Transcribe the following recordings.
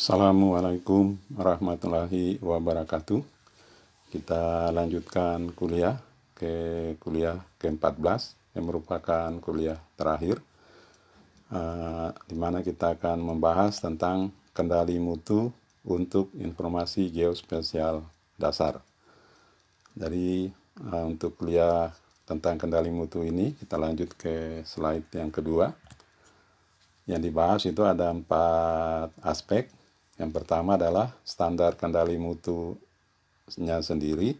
Assalamualaikum warahmatullahi wabarakatuh. Kita lanjutkan kuliah ke kuliah ke-14 yang merupakan kuliah terakhir uh, di mana kita akan membahas tentang kendali mutu untuk informasi geospasial dasar. Jadi uh, untuk kuliah tentang kendali mutu ini kita lanjut ke slide yang kedua. Yang dibahas itu ada empat aspek yang pertama adalah standar kendali mutunya sendiri.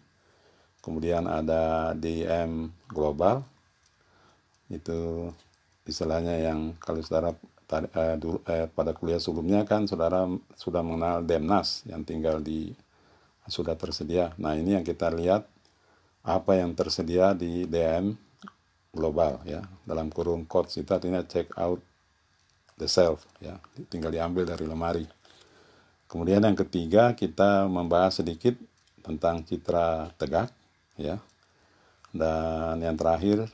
Kemudian ada DM global. Itu istilahnya yang kalau saudara eh, eh, pada kuliah sebelumnya kan saudara sudah mengenal Demnas yang tinggal di sudah tersedia. Nah ini yang kita lihat apa yang tersedia di DM global ya dalam kurung codes itu artinya check out the self ya tinggal diambil dari lemari. Kemudian yang ketiga kita membahas sedikit tentang citra tegak ya. Dan yang terakhir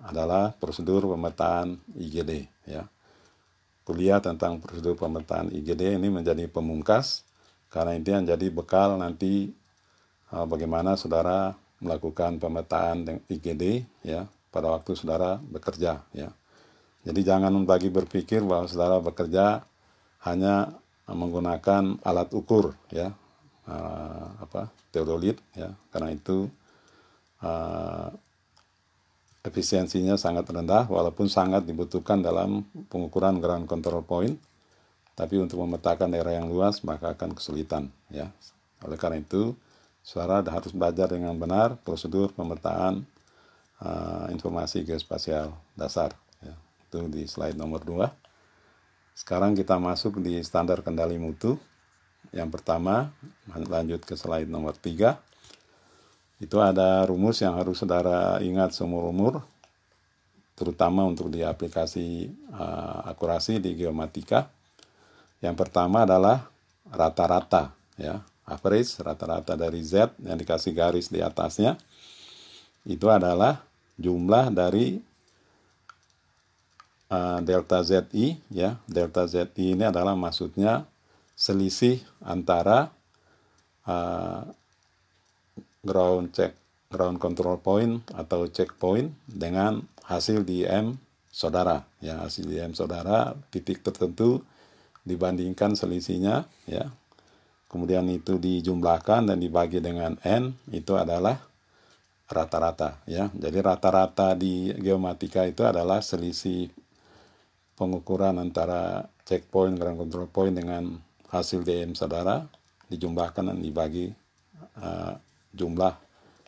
adalah prosedur pemetaan IGD ya. Kuliah tentang prosedur pemetaan IGD ini menjadi pemungkas karena ini menjadi bekal nanti uh, bagaimana saudara melakukan pemetaan IGD ya pada waktu saudara bekerja ya. Jadi jangan bagi berpikir bahwa saudara bekerja hanya menggunakan alat ukur ya. Uh, apa? Teodolit ya. Karena itu uh, efisiensinya sangat rendah walaupun sangat dibutuhkan dalam pengukuran ground control point. Tapi untuk memetakan daerah yang luas maka akan kesulitan ya. Oleh karena itu suara harus belajar dengan benar prosedur pemetaan uh, informasi geospasial dasar ya. itu di slide nomor 2 sekarang kita masuk di standar kendali mutu. Yang pertama, lanjut ke slide nomor 3. Itu ada rumus yang harus saudara ingat seumur umur, terutama untuk di aplikasi uh, akurasi di geomatika. Yang pertama adalah rata-rata, ya, average rata-rata dari Z yang dikasih garis di atasnya. Itu adalah jumlah dari uh, delta ZI ya. Delta ZI ini adalah maksudnya selisih antara uh, ground check ground control point atau checkpoint dengan hasil DM saudara ya. Hasil DM saudara titik tertentu dibandingkan selisihnya ya. Kemudian itu dijumlahkan dan dibagi dengan n itu adalah rata-rata ya. Jadi rata-rata di geomatika itu adalah selisih pengukuran antara checkpoint ground control point dengan hasil DM saudara dijumlahkan dan dibagi uh, jumlah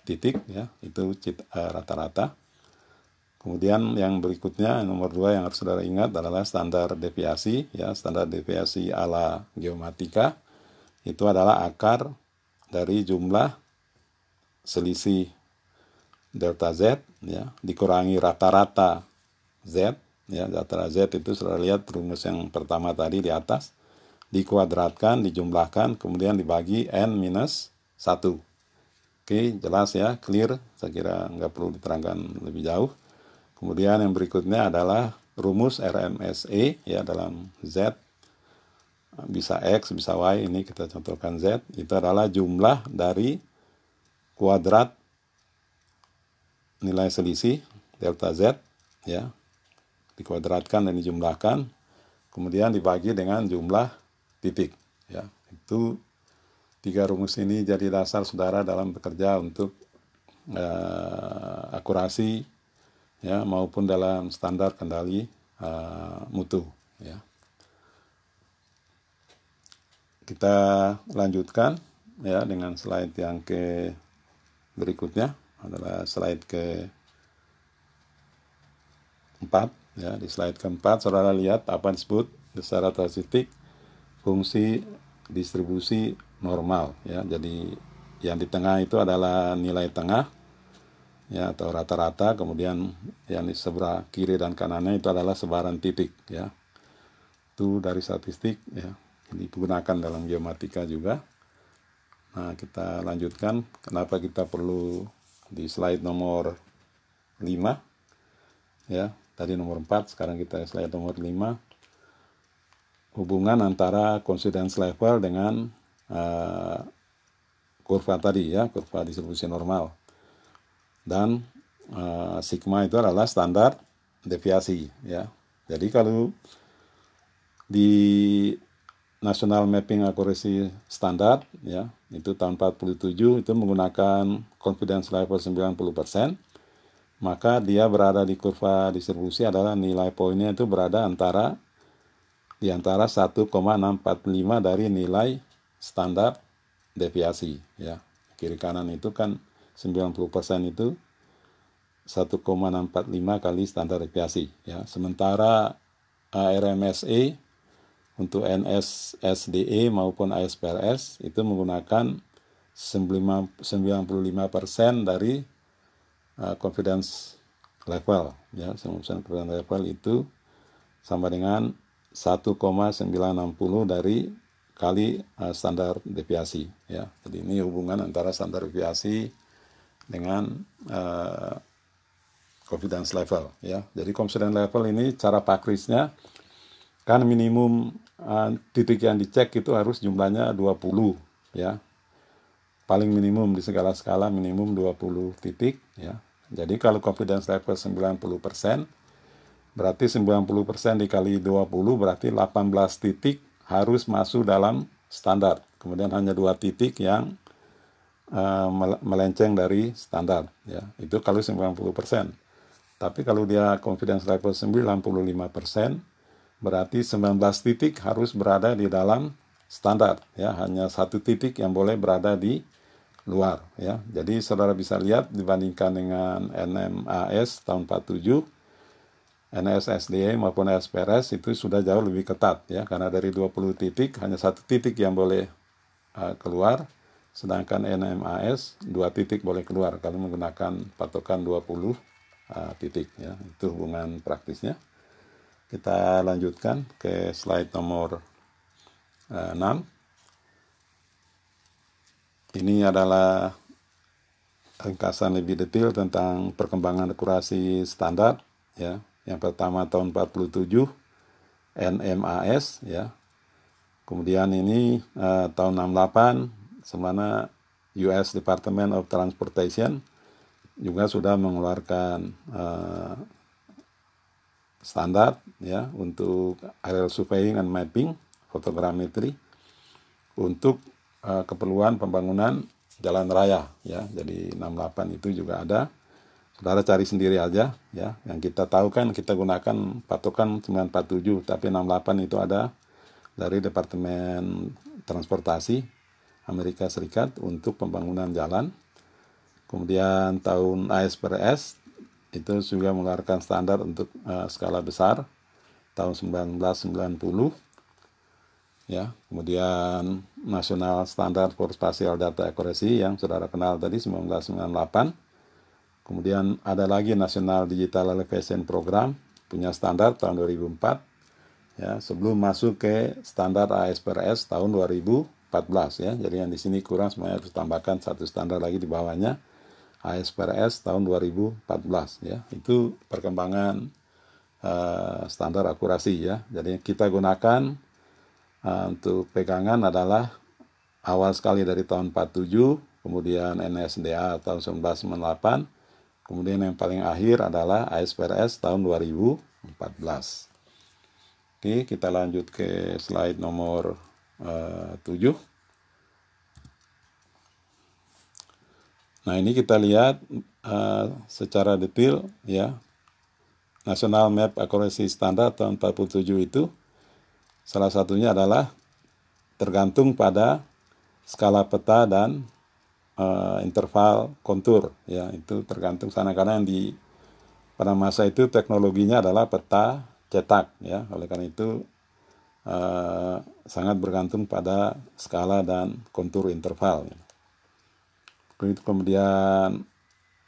titik ya itu uh, rata-rata. Kemudian yang berikutnya nomor dua yang harus saudara ingat adalah standar deviasi ya standar deviasi ala geomatika itu adalah akar dari jumlah selisih delta z ya dikurangi rata-rata z ya data Z itu sudah lihat rumus yang pertama tadi di atas dikuadratkan dijumlahkan kemudian dibagi n minus 1 oke jelas ya clear. Saya kira nggak perlu diterangkan lebih jauh. Kemudian yang berikutnya adalah rumus RMSE ya dalam Z. Bisa X bisa Y ini kita contohkan Z. Itu adalah jumlah dari kuadrat nilai selisih delta Z ya dikuadratkan dan dijumlahkan kemudian dibagi dengan jumlah titik ya. Itu tiga rumus ini jadi dasar saudara dalam bekerja untuk uh, akurasi ya maupun dalam standar kendali uh, mutu ya. Kita lanjutkan ya dengan slide yang ke berikutnya adalah slide ke 4 Ya, di slide keempat, saudara lihat apa yang disebut secara statistik fungsi distribusi normal. Ya, jadi yang di tengah itu adalah nilai tengah ya atau rata-rata. Kemudian yang di sebelah kiri dan kanannya itu adalah sebaran titik ya. Itu dari statistik ya. Digunakan dalam geomatika juga. Nah kita lanjutkan. Kenapa kita perlu di slide nomor 5 ya tadi nomor 4 sekarang kita slide nomor 5 hubungan antara confidence level dengan uh, kurva tadi ya, kurva distribusi normal. Dan uh, sigma itu adalah standar deviasi ya. Jadi kalau di National Mapping Accuracy Standard ya, itu tahun 47 itu menggunakan confidence level 90%, maka dia berada di kurva distribusi adalah nilai poinnya itu berada antara di antara 1,645 dari nilai standar deviasi ya. Kiri kanan itu kan 90% itu 1,645 kali standar deviasi ya. Sementara ARMSE untuk NSSDE maupun ASPRS itu menggunakan 95% dari uh, confidence level ya 90% confidence level itu sama dengan 1,960 dari kali uh, standar deviasi ya. Jadi ini hubungan antara standar deviasi dengan uh, confidence level ya. Jadi confidence level ini cara pakrisnya kan minimum uh, titik yang dicek itu harus jumlahnya 20 ya. Paling minimum di segala skala minimum 20 titik ya. Jadi kalau confidence level 90% Berarti 90% dikali 20 berarti 18 titik harus masuk dalam standar. Kemudian hanya dua titik yang uh, melenceng dari standar. Ya, itu kalau 90%. Tapi kalau dia confidence level 95%, berarti 19 titik harus berada di dalam standar. Ya, hanya satu titik yang boleh berada di luar. Ya, jadi saudara bisa lihat dibandingkan dengan NMAS tahun 47 NSSDA maupun SPRS itu sudah jauh lebih ketat ya. Karena dari 20 titik hanya satu titik yang boleh uh, keluar sedangkan NMAS dua titik boleh keluar kalau menggunakan patokan 20 uh, titik ya. Itu hubungan praktisnya. Kita lanjutkan ke slide nomor uh, 6 ini adalah ringkasan lebih detail tentang perkembangan akurasi standar ya yang pertama tahun 47 NMAS ya. Kemudian ini uh, tahun 68 semana US Department of Transportation juga sudah mengeluarkan uh, standar ya untuk aerial surveying and mapping fotogrametri untuk uh, keperluan pembangunan jalan raya ya. Jadi 68 itu juga ada Saudara cari sendiri aja ya. Yang kita tahu kan kita gunakan patokan 947 tapi 68 itu ada dari Departemen Transportasi Amerika Serikat untuk pembangunan jalan. Kemudian tahun ASPRS itu juga mengeluarkan standar untuk uh, skala besar tahun 1990 ya kemudian National Standard for Spatial Data Accuracy yang saudara kenal tadi 1998 Kemudian ada lagi National Digital Elevation Program punya standar tahun 2004 ya sebelum masuk ke standar ASPRS tahun 2014 ya. Jadi yang di sini kurang semuanya harus tambahkan satu standar lagi di bawahnya ASPRS tahun 2014 ya. Itu perkembangan uh, standar akurasi ya. Jadi kita gunakan uh, untuk pegangan adalah awal sekali dari tahun 47, kemudian NSDA tahun 1998 Kemudian yang paling akhir adalah ASPRS tahun 2014. Oke, kita lanjut ke slide nomor uh, eh, 7. Nah, ini kita lihat uh, secara detail ya. National Map Accuracy Standard tahun 47 itu salah satunya adalah tergantung pada skala peta dan uh, interval kontur ya. Itu tergantung sana. Karena yang di pada masa itu teknologinya adalah peta cetak ya. Oleh karena itu uh, sangat bergantung pada skala dan kontur interval ya. kemudian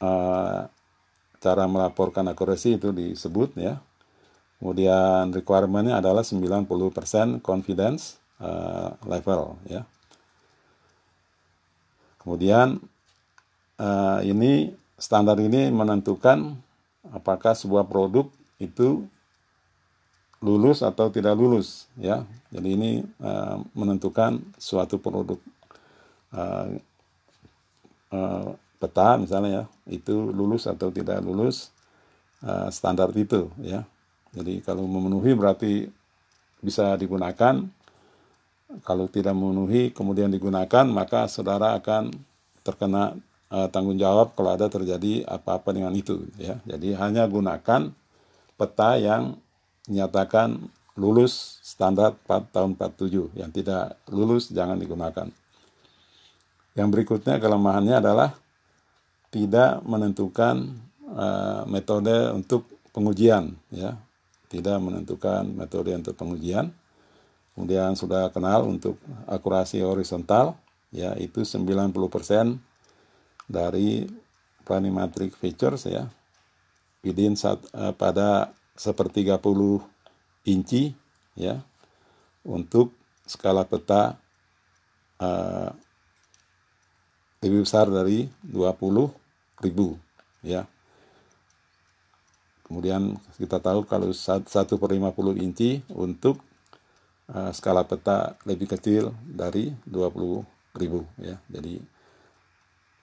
uh, cara melaporkan akurasi itu disebut ya kemudian requirementnya adalah 90% confidence uh, level ya. Kemudian uh, ini standar ini menentukan apakah sebuah produk itu lulus atau tidak lulus ya. Jadi ini uh, menentukan suatu produk uh, uh, peta misalnya ya itu lulus atau tidak lulus uh, standar itu ya jadi kalau memenuhi berarti bisa digunakan. Kalau tidak memenuhi kemudian digunakan maka saudara akan terkena uh, tanggung jawab kalau ada terjadi apa-apa dengan itu ya. Jadi hanya gunakan peta yang menyatakan lulus standar 4 tahun 47 yang tidak lulus jangan digunakan. Yang berikutnya kelemahannya adalah tidak menentukan uh, metode untuk pengujian ya tidak menentukan metode untuk pengujian. Kemudian sudah kenal untuk akurasi horizontal ya itu 90% dari planimetric features ya. Within saat, uh, pada sepertiga puluh inci ya untuk skala peta uh, lebih besar dari 20 ribu ya kemudian kita tahu kalau 1 per 50 inci untuk uh, skala peta lebih kecil dari 20 ribu ya jadi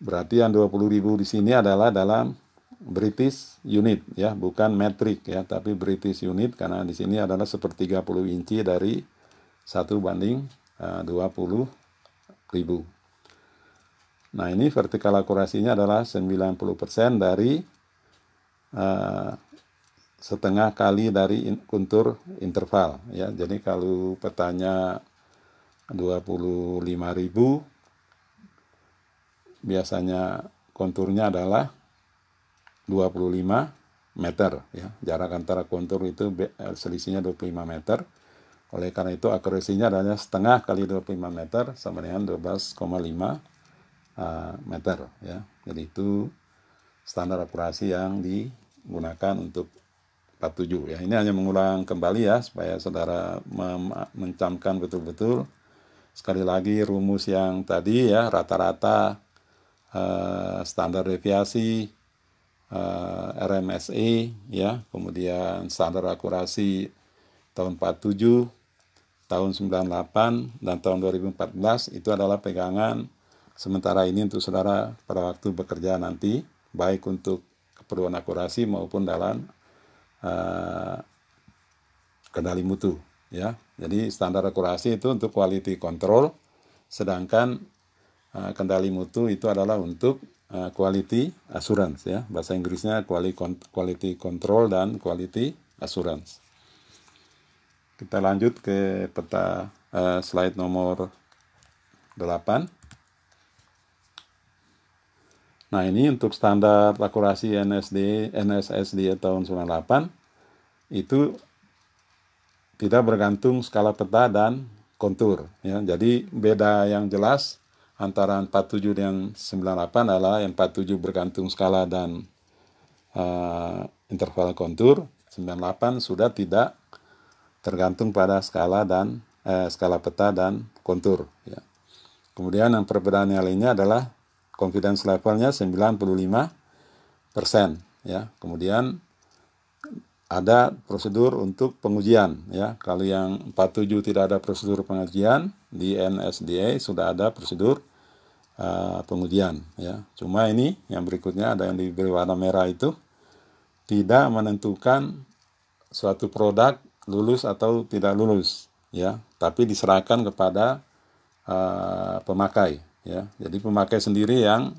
berarti yang 20 ribu di sini adalah dalam British unit ya, bukan metric ya, tapi British unit karena di sini adalah sepertiga puluh inci dari satu banding eh, puluh ribu. Nah ini vertikal akurasinya adalah 90% dari uh, setengah kali dari in, kontur interval ya. Jadi kalau petanya 25.000 biasanya konturnya adalah 25 meter ya. Jarak antara kontur itu eh, selisihnya 25 meter. Oleh karena itu akurasinya adalah setengah kali 25 meter sama dengan 12,5 uh, eh, meter ya. Jadi itu standar akurasi yang digunakan untuk 47 ya. Ini hanya mengulang kembali ya supaya saudara mencamkan betul-betul sekali lagi rumus yang tadi ya rata-rata uh, standar deviasi eh, RMSE ya, kemudian standar akurasi tahun 47, tahun 98 dan tahun 2014 itu adalah pegangan sementara ini untuk saudara pada waktu bekerja nanti baik untuk keperluan akurasi maupun dalam uh, kendali mutu ya. Jadi standar akurasi itu untuk quality control sedangkan uh, kendali mutu itu adalah untuk uh, quality assurance ya. Bahasa Inggrisnya quality control dan quality assurance. Kita lanjut ke peta uh, slide nomor 8 nah ini untuk standar akurasi NSD NSSD tahun 98 itu tidak bergantung skala peta dan kontur ya jadi beda yang jelas antara 47 dan 98 adalah yang 47 bergantung skala dan uh, interval kontur, 98 sudah tidak tergantung pada skala dan eh, skala peta dan kontur. Ya. Kemudian yang perbedaan yang lainnya adalah confidence levelnya 95 persen. Ya. Kemudian ada prosedur untuk pengujian. Ya. Kalau yang 47 tidak ada prosedur pengujian, di NSDA sudah ada prosedur uh, pengujian ya. Cuma ini yang berikutnya ada yang diberi warna merah itu tidak menentukan suatu produk lulus atau tidak lulus ya, tapi diserahkan kepada uh, pemakai ya. Jadi pemakai sendiri yang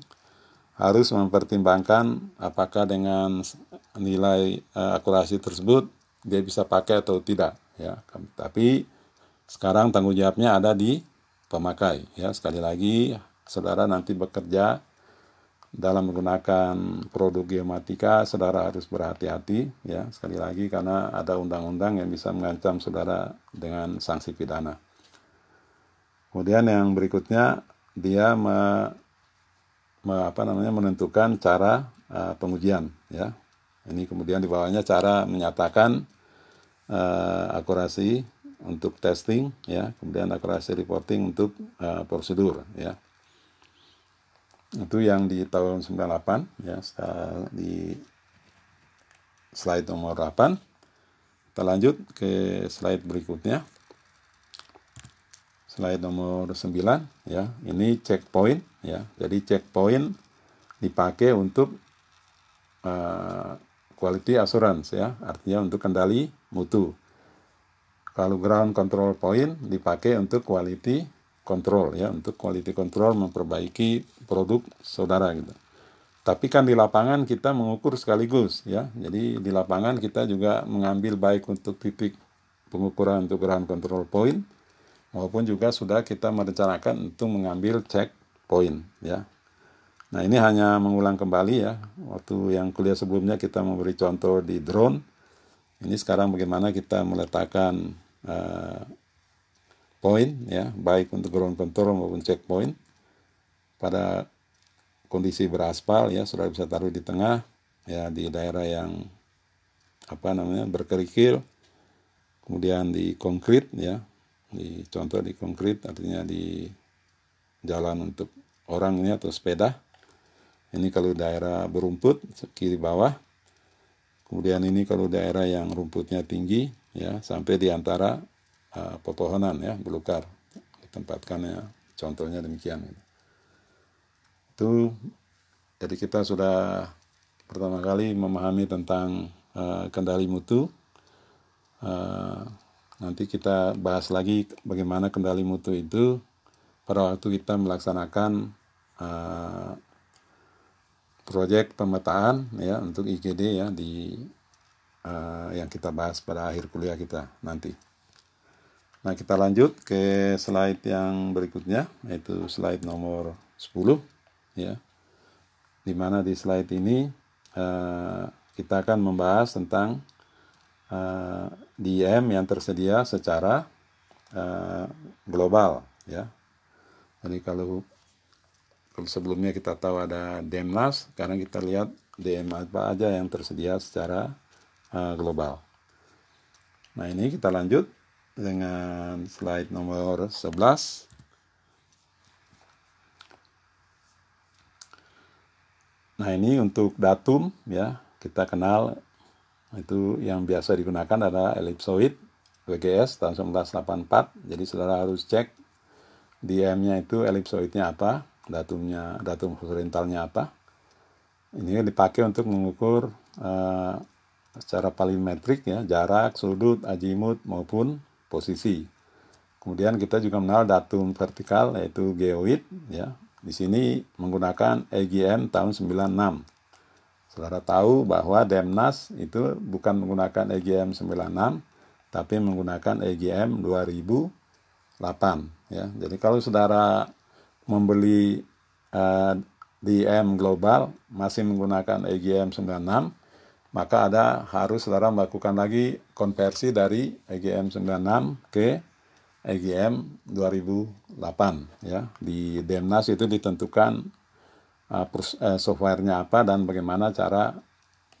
harus mempertimbangkan apakah dengan nilai uh, akurasi tersebut dia bisa pakai atau tidak ya. Tapi sekarang tanggung jawabnya ada di pemakai ya. Sekali lagi saudara nanti bekerja dalam menggunakan produk geomatika, saudara harus berhati-hati ya sekali lagi karena ada undang-undang yang bisa mengancam saudara dengan sanksi pidana. Kemudian yang berikutnya dia me, me, apa namanya menentukan cara uh, pengujian ya. Ini kemudian di bawahnya cara menyatakan uh, akurasi untuk testing ya, kemudian akurasi reporting untuk uh, prosedur ya. Itu yang di tahun 98 ya. Di slide nomor 8 kita lanjut ke slide berikutnya slide nomor 9 ya. Ini checkpoint ya. Jadi checkpoint dipakai untuk uh, quality assurance ya. Artinya untuk kendali mutu. Kalau ground control point dipakai untuk quality control ya. Untuk quality control memperbaiki produk saudara gitu. Tapi kan di lapangan kita mengukur sekaligus ya. Jadi di lapangan kita juga mengambil baik untuk titik pengukuran untuk ground control point maupun juga sudah kita merencanakan untuk mengambil check point ya. Nah ini hanya mengulang kembali ya waktu yang kuliah sebelumnya kita memberi contoh di drone. Ini sekarang bagaimana kita meletakkan uh, point ya baik untuk ground control maupun checkpoint pada kondisi beraspal ya sudah bisa taruh di tengah ya di daerah yang apa namanya berkerikil kemudian di konkret ya di contoh di konkret artinya di jalan untuk orang ini atau sepeda. Ini kalau daerah berumput kiri bawah. Kemudian ini kalau daerah yang rumputnya tinggi ya sampai di antara uh, pepohonan ya belukar. Ditempatkannya contohnya demikian itu jadi kita sudah pertama kali memahami tentang uh, kendali mutu. Uh, Nanti kita bahas lagi bagaimana kendali mutu itu pada waktu kita melaksanakan uh, proyek pemetaan ya untuk IGD ya di uh, yang kita bahas pada akhir kuliah kita nanti. Nah, kita lanjut ke slide yang berikutnya yaitu slide nomor 10 ya. Di mana di slide ini uh, kita akan membahas tentang uh, DM yang tersedia secara uh, global ya. Jadi kalau, kalau sebelumnya kita tahu ada DMNAS, sekarang kita lihat DM apa aja yang tersedia secara uh, global. Nah ini kita lanjut dengan slide nomor 11. Nah ini untuk datum ya kita kenal itu yang biasa digunakan adalah ellipsoid WGS tahun 1984 jadi saudara harus cek DM-nya itu ellipsoidnya apa datumnya datum horizontalnya apa. Ini dipakai untuk mengukur uh, secara palimetrik ya jarak sudut azimut maupun posisi. Kemudian kita juga mengenal datum vertikal yaitu geoid ya. Di sini menggunakan EGM tahun 96 Saudara tahu bahwa Demnas itu bukan menggunakan EGM 96 tapi menggunakan EGM 2008 ya. Jadi kalau saudara membeli uh, eh, DM global masih menggunakan EGM 96 maka ada harus saudara melakukan lagi konversi dari EGM 96 ke EGM 2008 ya. Di Demnas itu ditentukan uh, softwarenya apa dan bagaimana cara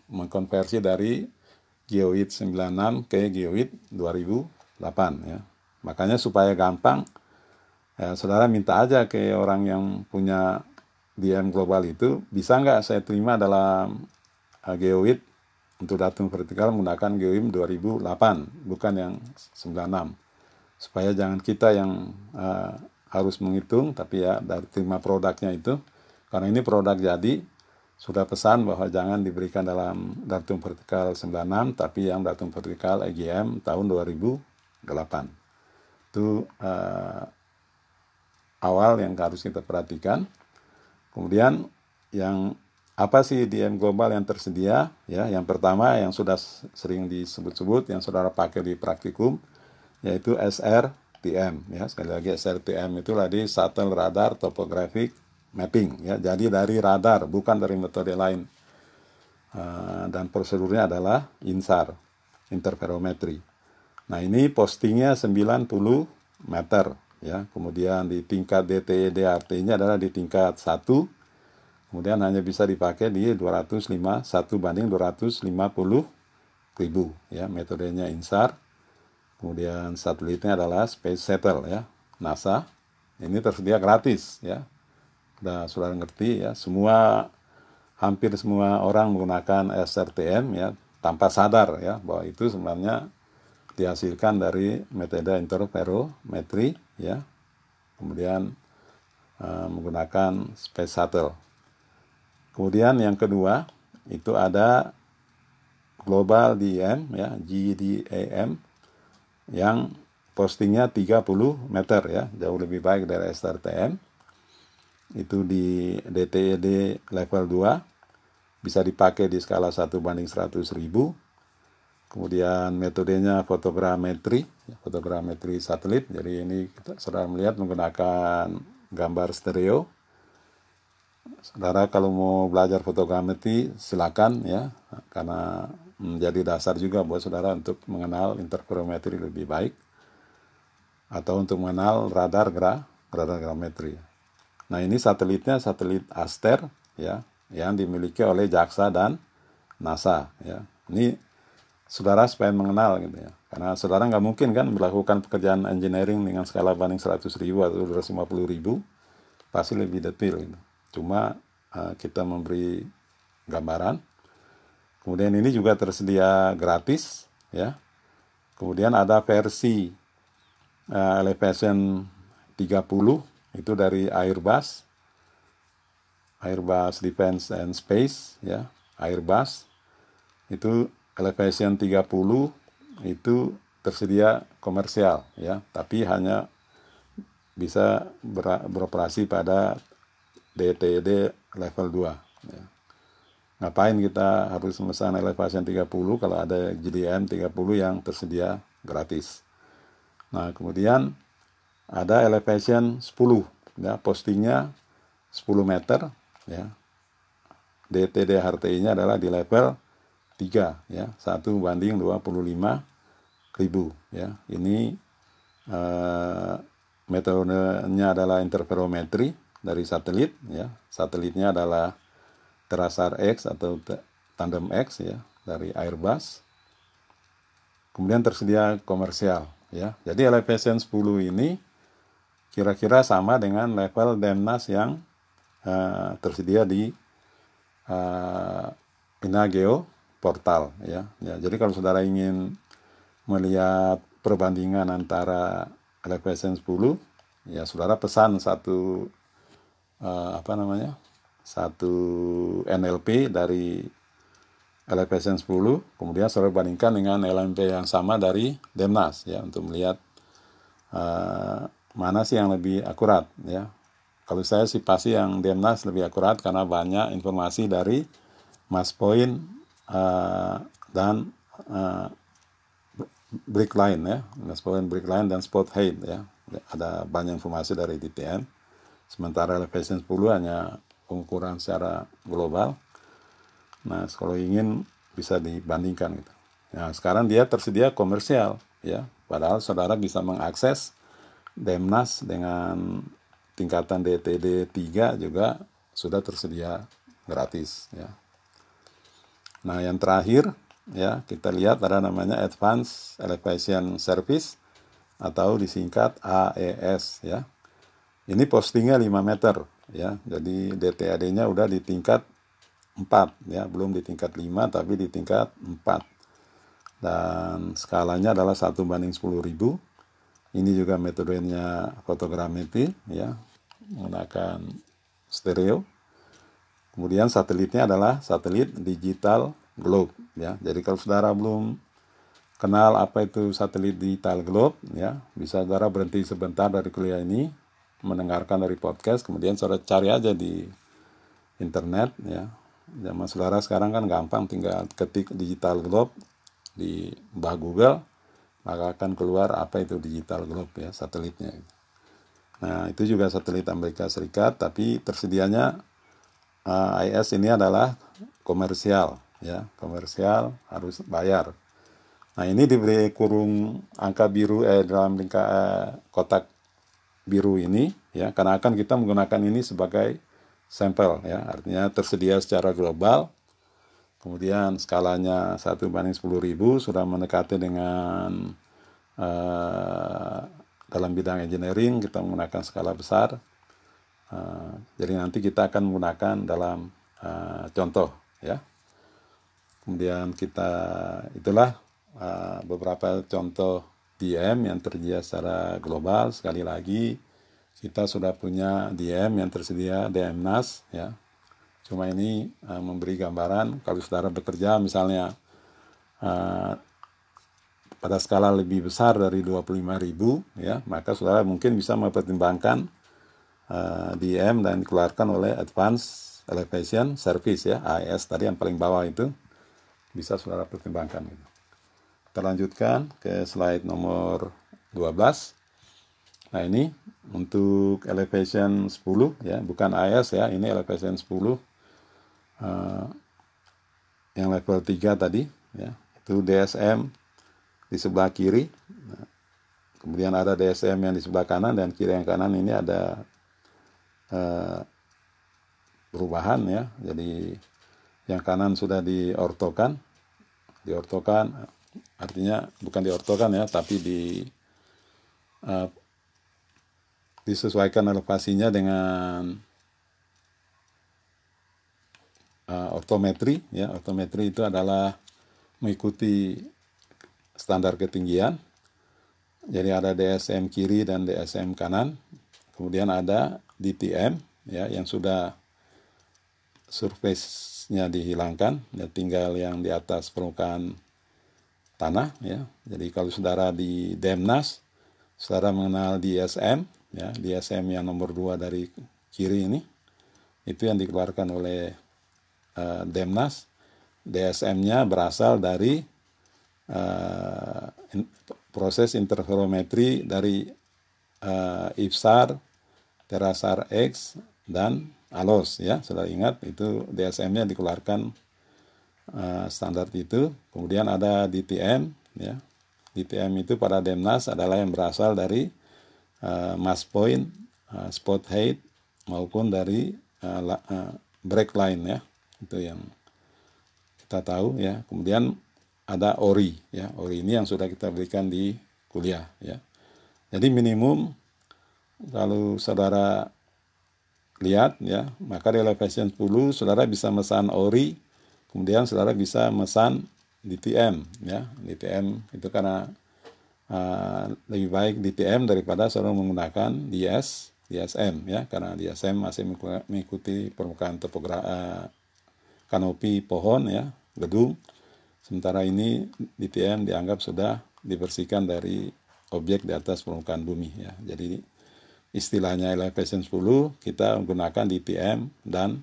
mengkonversi dari GeoID 96 ke GeoID 2008 ya. Makanya supaya gampang ya, saudara minta aja ke orang yang punya DM global itu bisa nggak saya terima dalam GeoID untuk datum vertikal menggunakan GeoID 2008 bukan yang 96 supaya jangan kita yang uh, harus menghitung tapi ya dari terima produknya itu karena ini produk jadi, sudah pesan bahwa jangan diberikan dalam datum vertikal 96, tapi yang datum vertikal EGM tahun 2008. Itu uh, awal yang harus kita perhatikan. Kemudian yang apa sih DM global yang tersedia? Ya, yang pertama yang sudah sering disebut-sebut, yang saudara pakai di praktikum, yaitu SRTM. Ya, sekali lagi SRTM itu tadi Shuttle Radar Topographic mapping ya. Jadi dari radar bukan dari metode lain. Uh, dan prosedurnya adalah INSAR interferometri. Nah ini postingnya 90 meter ya. Kemudian di tingkat DTE DRT nya adalah di tingkat 1 kemudian hanya bisa dipakai di 205 1 banding 250 ribu ya metodenya INSAR. Kemudian satelitnya adalah Space Shuttle ya NASA. Ini tersedia gratis ya Nah, saudara ngerti ya, semua hampir semua orang menggunakan SRTM ya tanpa sadar ya bahwa itu sebenarnya dihasilkan dari metode interferometri ya kemudian uh, menggunakan space shuttle. Kemudian yang kedua itu ada global DEM ya GDAM yang postingnya 30 meter ya jauh lebih baik dari SRTM itu di DTED e level 2 bisa dipakai di skala 1 banding 100 ribu. Kemudian metodenya fotogrametri. Fotogrametri satelit. Jadi ini kita saudara melihat menggunakan gambar stereo. Saudara kalau mau belajar fotogrametri silakan ya. Karena menjadi dasar juga buat saudara untuk mengenal interferometri lebih baik. Atau untuk mengenal radar gra radar grametri. Nah ini satelitnya satelit Aster ya yang dimiliki oleh JAXA dan NASA ya. Ini saudara supaya mengenal gitu ya. Karena saudara nggak mungkin kan melakukan pekerjaan engineering dengan skala banding 100 ribu atau 250 ribu pasti lebih detail gitu. Cuma uh, kita memberi gambaran. Kemudian ini juga tersedia gratis ya. Kemudian ada versi uh, elevation 30 itu dari Airbus. Airbus Defense and Space ya. Airbus. Itu elevation 30 itu tersedia komersial ya. Tapi hanya bisa ber, beroperasi pada DTD level 2 ya. ngapain kita harus memesan elevation 30 kalau ada GDM 30 yang tersedia gratis? Nah, kemudian ada elevation 10 ya, postingnya 10 meter ya. DTD HRTI-nya adalah di level 3 ya, 1 banding 25 ribu ya. Ini eh, metodenya adalah interferometri dari satelit ya. Satelitnya adalah Terasar X atau Tandem X ya dari Airbus. Kemudian tersedia komersial ya. Jadi elevation 10 ini kira-kira sama dengan level Demnas yang uh, tersedia di uh, Inageo portal ya. ya. Jadi kalau saudara ingin melihat perbandingan antara elevation 10 ya saudara pesan satu uh, apa namanya? satu NLP dari elevation 10 kemudian saudara bandingkan dengan LMP yang sama dari Demnas ya untuk melihat uh, mana sih yang lebih akurat ya? Kalau saya sih pasti yang Demnas lebih akurat karena banyak informasi dari mass point uh, dan uh, break line ya. Mass point break line dan spot height ya. Ada banyak informasi dari DTM sementara elevation 10 hanya pengukuran secara global. Nah, kalau ingin bisa dibandingkan gitu. Nah, sekarang dia tersedia komersial ya. Padahal saudara bisa mengakses Demnas dengan tingkatan DTD 3 juga sudah tersedia gratis ya. Nah, yang terakhir ya, kita lihat ada namanya Advanced Elevation Service atau disingkat AES ya. Ini postingnya 5 meter ya. Jadi DTAD-nya udah di tingkat 4 ya belum di tingkat 5 tapi di tingkat 4 dan skalanya adalah satu banding 10.000 ini juga metodenya fotogrametri ya menggunakan stereo. Kemudian satelitnya adalah satelit digital globe ya. Jadi kalau saudara belum kenal apa itu satelit digital globe ya bisa saudara berhenti sebentar dari kuliah ini mendengarkan dari podcast kemudian saudara cari aja di internet ya. Zaman saudara sekarang kan gampang tinggal ketik digital globe di bah Google maka akan keluar apa itu digital globe ya satelitnya. Nah itu juga satelit Amerika Serikat tapi tersedianya uh, eh, IS ini adalah komersial ya. Komersial harus bayar. Nah ini diberi kurung angka biru eh dalam lingkar eh, kotak biru ini ya. Karena akan kita menggunakan ini sebagai sampel ya. Artinya tersedia secara global kemudian skalanya satu banding sepuluh ribu sudah mendekati dengan uh, dalam bidang engineering kita menggunakan skala besar. Uh, jadi nanti kita akan menggunakan dalam uh, contoh ya. Kemudian kita itulah uh, beberapa contoh DM yang tersedia secara global. Sekali lagi kita sudah punya DM yang tersedia DM NAS ya cuma ini uh, memberi gambaran kalau saudara bekerja misalnya uh, pada skala lebih besar dari 25.000 ya maka saudara mungkin bisa mempertimbangkan uh, DM dan dikeluarkan oleh Advanced Elevation Service ya AES tadi yang paling bawah itu bisa saudara pertimbangkan gitu. Kita lanjutkan ke slide nomor 12 nah ini untuk elevation 10 ya bukan AES ya ini elevation 10 uh, yang level 3 tadi ya itu DSM di sebelah kiri. Nah, kemudian ada DSM yang di sebelah kanan dan kiri yang kanan ini ada uh, perubahan ya. Jadi yang kanan sudah diortokan, diortokan artinya bukan diortokan ya, tapi di uh, disesuaikan elevasinya dengan uh, ortometri ya. Ortometri itu adalah mengikuti standar ketinggian. Jadi ada DSM kiri dan DSM kanan. Kemudian ada DTM ya yang sudah surface-nya dihilangkan, ya tinggal yang di atas permukaan tanah ya. Jadi kalau saudara di Demnas, saudara mengenal DSM ya, DSM yang nomor dua dari kiri ini itu yang dikeluarkan oleh uh, Demnas. DSM-nya berasal dari uh, in, proses interferometri dari uh, IFSAR, Terasar X, dan ALOS ya. Sudah ingat itu DSM-nya dikeluarkan uh, standar itu. Kemudian ada DTM ya. DTM itu pada Demnas adalah yang berasal dari uh, mass point uh, spot height maupun dari uh, uh, break line ya itu yang kita tahu ya. Kemudian ada ori ya. Ori ini yang sudah kita berikan di kuliah ya. Jadi minimum kalau saudara lihat ya maka di elevation 10 saudara bisa mesan ori kemudian saudara bisa mesan DTM ya. DTM itu karena uh, lebih baik DTM daripada saudara menggunakan DS DSM ya. Karena DSM masih mengikuti permukaan topografi uh, kanopi pohon ya gedung Sementara ini DTM dianggap sudah dibersihkan dari objek di atas permukaan bumi ya. Jadi istilahnya elevation 10 kita menggunakan DTM dan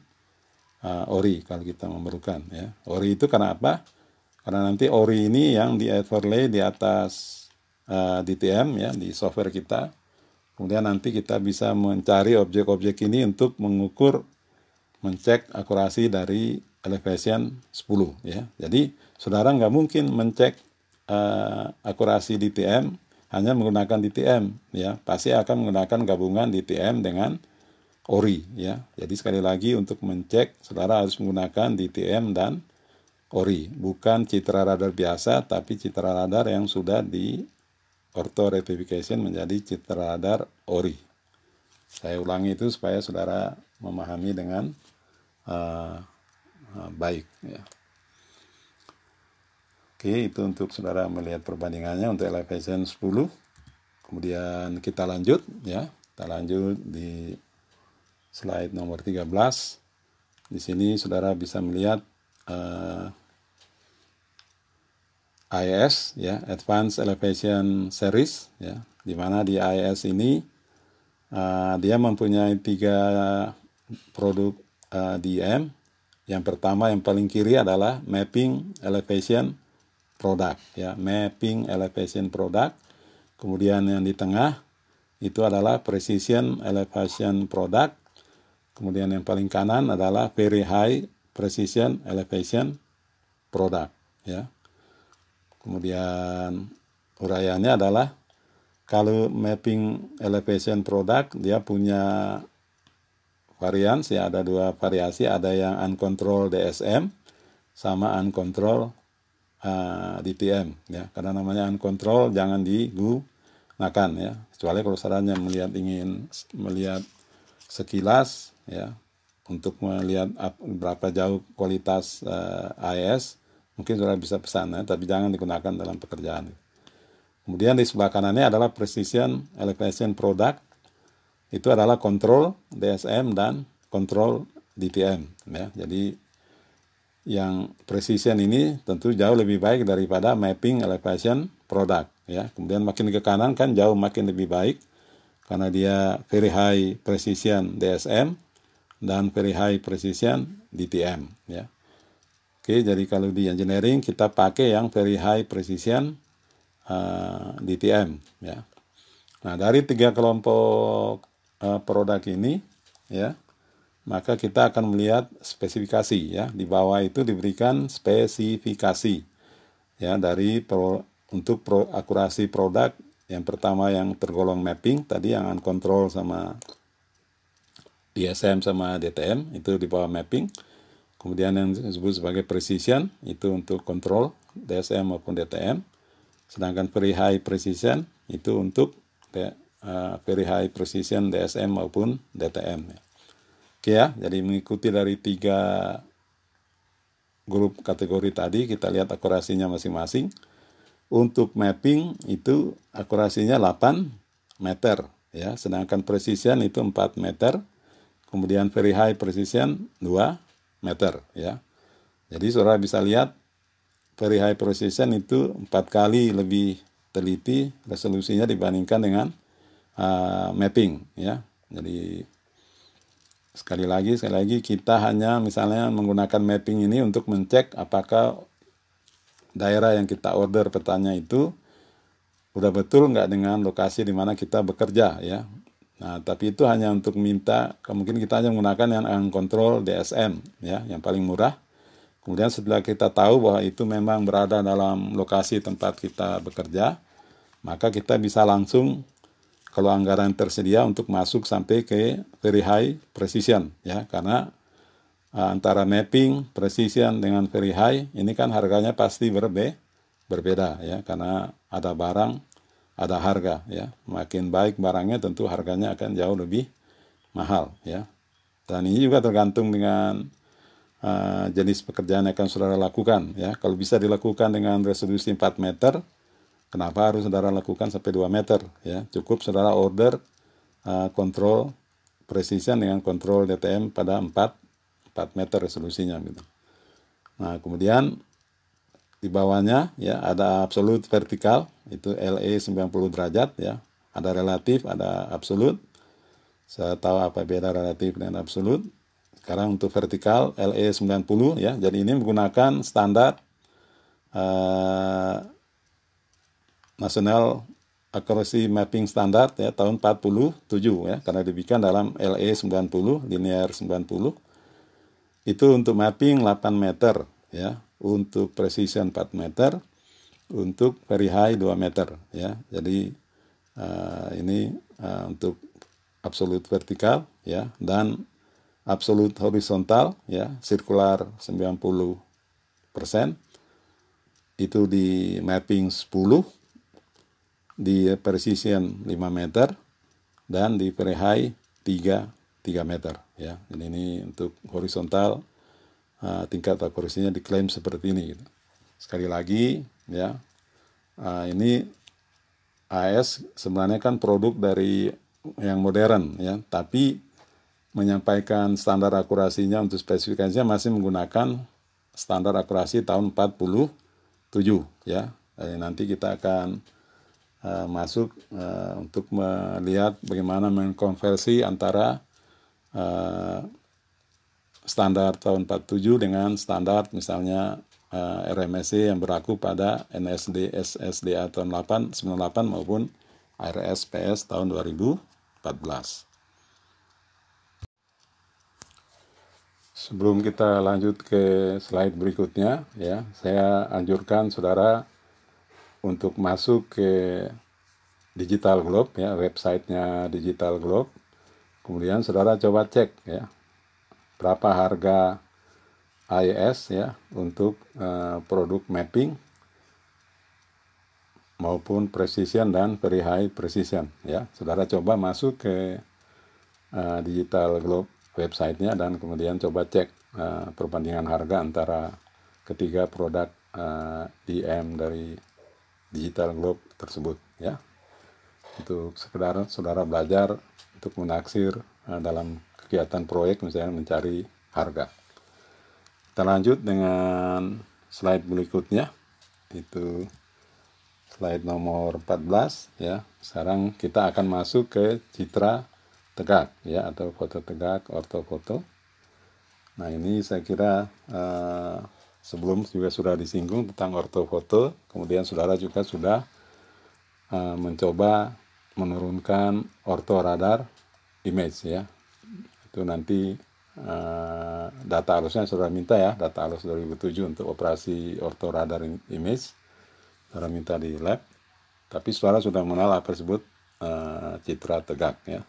uh, ORI kalau kita memerlukan ya. ORI itu karena apa? Karena nanti ORI ini yang di overlay di atas uh, DTM ya di software kita. Kemudian nanti kita bisa mencari objek-objek ini untuk mengukur mencek akurasi dari elevation 10 ya. Jadi saudara nggak mungkin mencek uh, akurasi DTM hanya menggunakan DTM ya. Pasti akan menggunakan gabungan DTM dengan ORI ya. Jadi sekali lagi untuk mencek saudara harus menggunakan DTM dan ORI. Bukan citra radar biasa tapi citra radar yang sudah di ortho rectification menjadi citra radar ORI. Saya ulangi itu supaya saudara memahami dengan uh, baik ya Oke, itu untuk saudara melihat perbandingannya untuk elevation 10. Kemudian kita lanjut ya. Kita lanjut di slide nomor 13. Di sini saudara bisa melihat uh, eh, IS ya, Advanced Elevation Series ya, di mana di IS ini uh, dia mempunyai tiga produk uh, eh, DM. Yang pertama yang paling kiri adalah Mapping Elevation product ya. Mapping elevation product. Kemudian yang di tengah itu adalah precision elevation product. Kemudian yang paling kanan adalah very high precision elevation product ya. Kemudian uraiannya adalah kalau mapping elevation product dia punya variasi ada dua variasi ada yang uncontrolled DSM sama uncontrolled uh, eh, DTM ya karena namanya uncontrol jangan digunakan ya kecuali kalau sarannya melihat ingin melihat sekilas ya untuk melihat berapa jauh kualitas uh, eh, AES mungkin saudara bisa pesan ya, tapi jangan digunakan dalam pekerjaan. Kemudian di sebelah kanannya adalah precision elevation product. Itu adalah kontrol DSM dan kontrol DTM ya. Jadi yang precision ini tentu jauh lebih baik daripada mapping elevation product ya. Kemudian makin ke kanan kan jauh makin lebih baik karena dia very high precision DSM dan very high precision DTM ya. Oke, jadi kalau di engineering kita pakai yang very high precision uh, eh, DTM ya. Nah, dari tiga kelompok uh, produk ini ya, maka kita akan melihat spesifikasi ya. Di bawah itu diberikan spesifikasi ya dari pro, untuk pro, akurasi produk yang pertama yang tergolong mapping tadi yang uncontrol sama DSM sama DTM itu di bawah mapping. Kemudian yang disebut sebagai precision itu untuk kontrol DSM maupun DTM. Sedangkan very high precision itu untuk uh, very high precision DSM maupun DTM. Oke ya, jadi mengikuti dari tiga grup kategori tadi kita lihat akurasinya masing-masing. Untuk mapping itu akurasinya 8 meter ya, sedangkan precision itu 4 meter. Kemudian very high precision 2 meter ya. Jadi saudara bisa lihat very high precision itu empat kali lebih teliti resolusinya dibandingkan dengan uh, mapping ya. Jadi sekali lagi sekali lagi kita hanya misalnya menggunakan mapping ini untuk mencek apakah daerah yang kita order petanya itu udah betul nggak dengan lokasi di mana kita bekerja ya. Nah tapi itu hanya untuk minta kemungkinan kita hanya menggunakan yang kontrol DSM ya yang paling murah. Kemudian setelah kita tahu bahwa itu memang berada dalam lokasi tempat kita bekerja, maka kita bisa langsung kalau anggaran tersedia untuk masuk sampai ke very high precision ya. Karena uh, antara mapping precision dengan very high ini kan harganya pasti berbe berbeda ya. Karena ada barang ada harga ya. Makin baik barangnya tentu harganya akan jauh lebih mahal ya. Dan ini juga tergantung dengan uh, jenis pekerjaan yang akan saudara lakukan ya. Kalau bisa dilakukan dengan resolusi 4 meter kenapa harus saudara lakukan sampai 2 meter? Ya cukup saudara order uh, kontrol precision dengan kontrol DTM pada 4 4 meter resolusinya gitu. Nah kemudian di bawahnya ya ada absolut vertikal itu LE 90 derajat ya. Ada relatif ada absolut saya tahu apa beda relatif dan absolut sekarang untuk vertikal LE 90 ya. Jadi ini menggunakan standar uh, National Accuracy Mapping Standard ya tahun 47 ya karena dibikin dalam LE 90 linear 90 itu untuk mapping 8 meter ya untuk precision 4 meter untuk very high 2 meter ya. Jadi uh, ini uh, untuk absolute vertikal ya dan absolut horizontal ya sirkular 90 persen. Itu di mapping 10 di precision 5 meter dan di very high 3 3 meter ya ini, ini untuk horizontal uh, tingkat akurasinya diklaim seperti ini gitu. sekali lagi ya uh, ini AS sebenarnya kan produk dari yang modern ya tapi menyampaikan standar akurasinya untuk spesifikasinya masih menggunakan standar akurasi tahun 47 ya. Jadi nanti kita akan uh, masuk uh, untuk melihat bagaimana mengkonversi antara uh, standar tahun 47 dengan standar misalnya uh, RMSC yang berlaku pada NSD SSDA tahun 8 98 maupun RSPS tahun 2014. Sebelum kita lanjut ke slide berikutnya, ya, saya anjurkan saudara untuk masuk ke Digital Globe, ya, websitenya Digital Globe. Kemudian saudara coba cek, ya, berapa harga AES, ya, untuk uh, produk mapping maupun precision dan very high precision, ya. Saudara coba masuk ke uh, Digital Globe websitenya dan kemudian coba cek uh, perbandingan harga antara ketiga produk uh, DM dari digital globe tersebut ya. Untuk sekedar saudara belajar untuk menaksir uh, dalam kegiatan proyek misalnya mencari harga. Kita lanjut dengan slide berikutnya. Itu slide nomor 14 ya. Sekarang kita akan masuk ke citra tegak ya atau foto tegak ortofoto. Nah ini saya kira uh, sebelum juga sudah disinggung tentang ortofoto kemudian saudara juga sudah uh, mencoba menurunkan orto radar image ya. Itu nanti uh, data alusnya sudah minta ya. Data alus 2007 untuk operasi orto radar image. Saudara minta di lab. Tapi saudara sudah mengenal apa tersebut uh, citra tegak ya.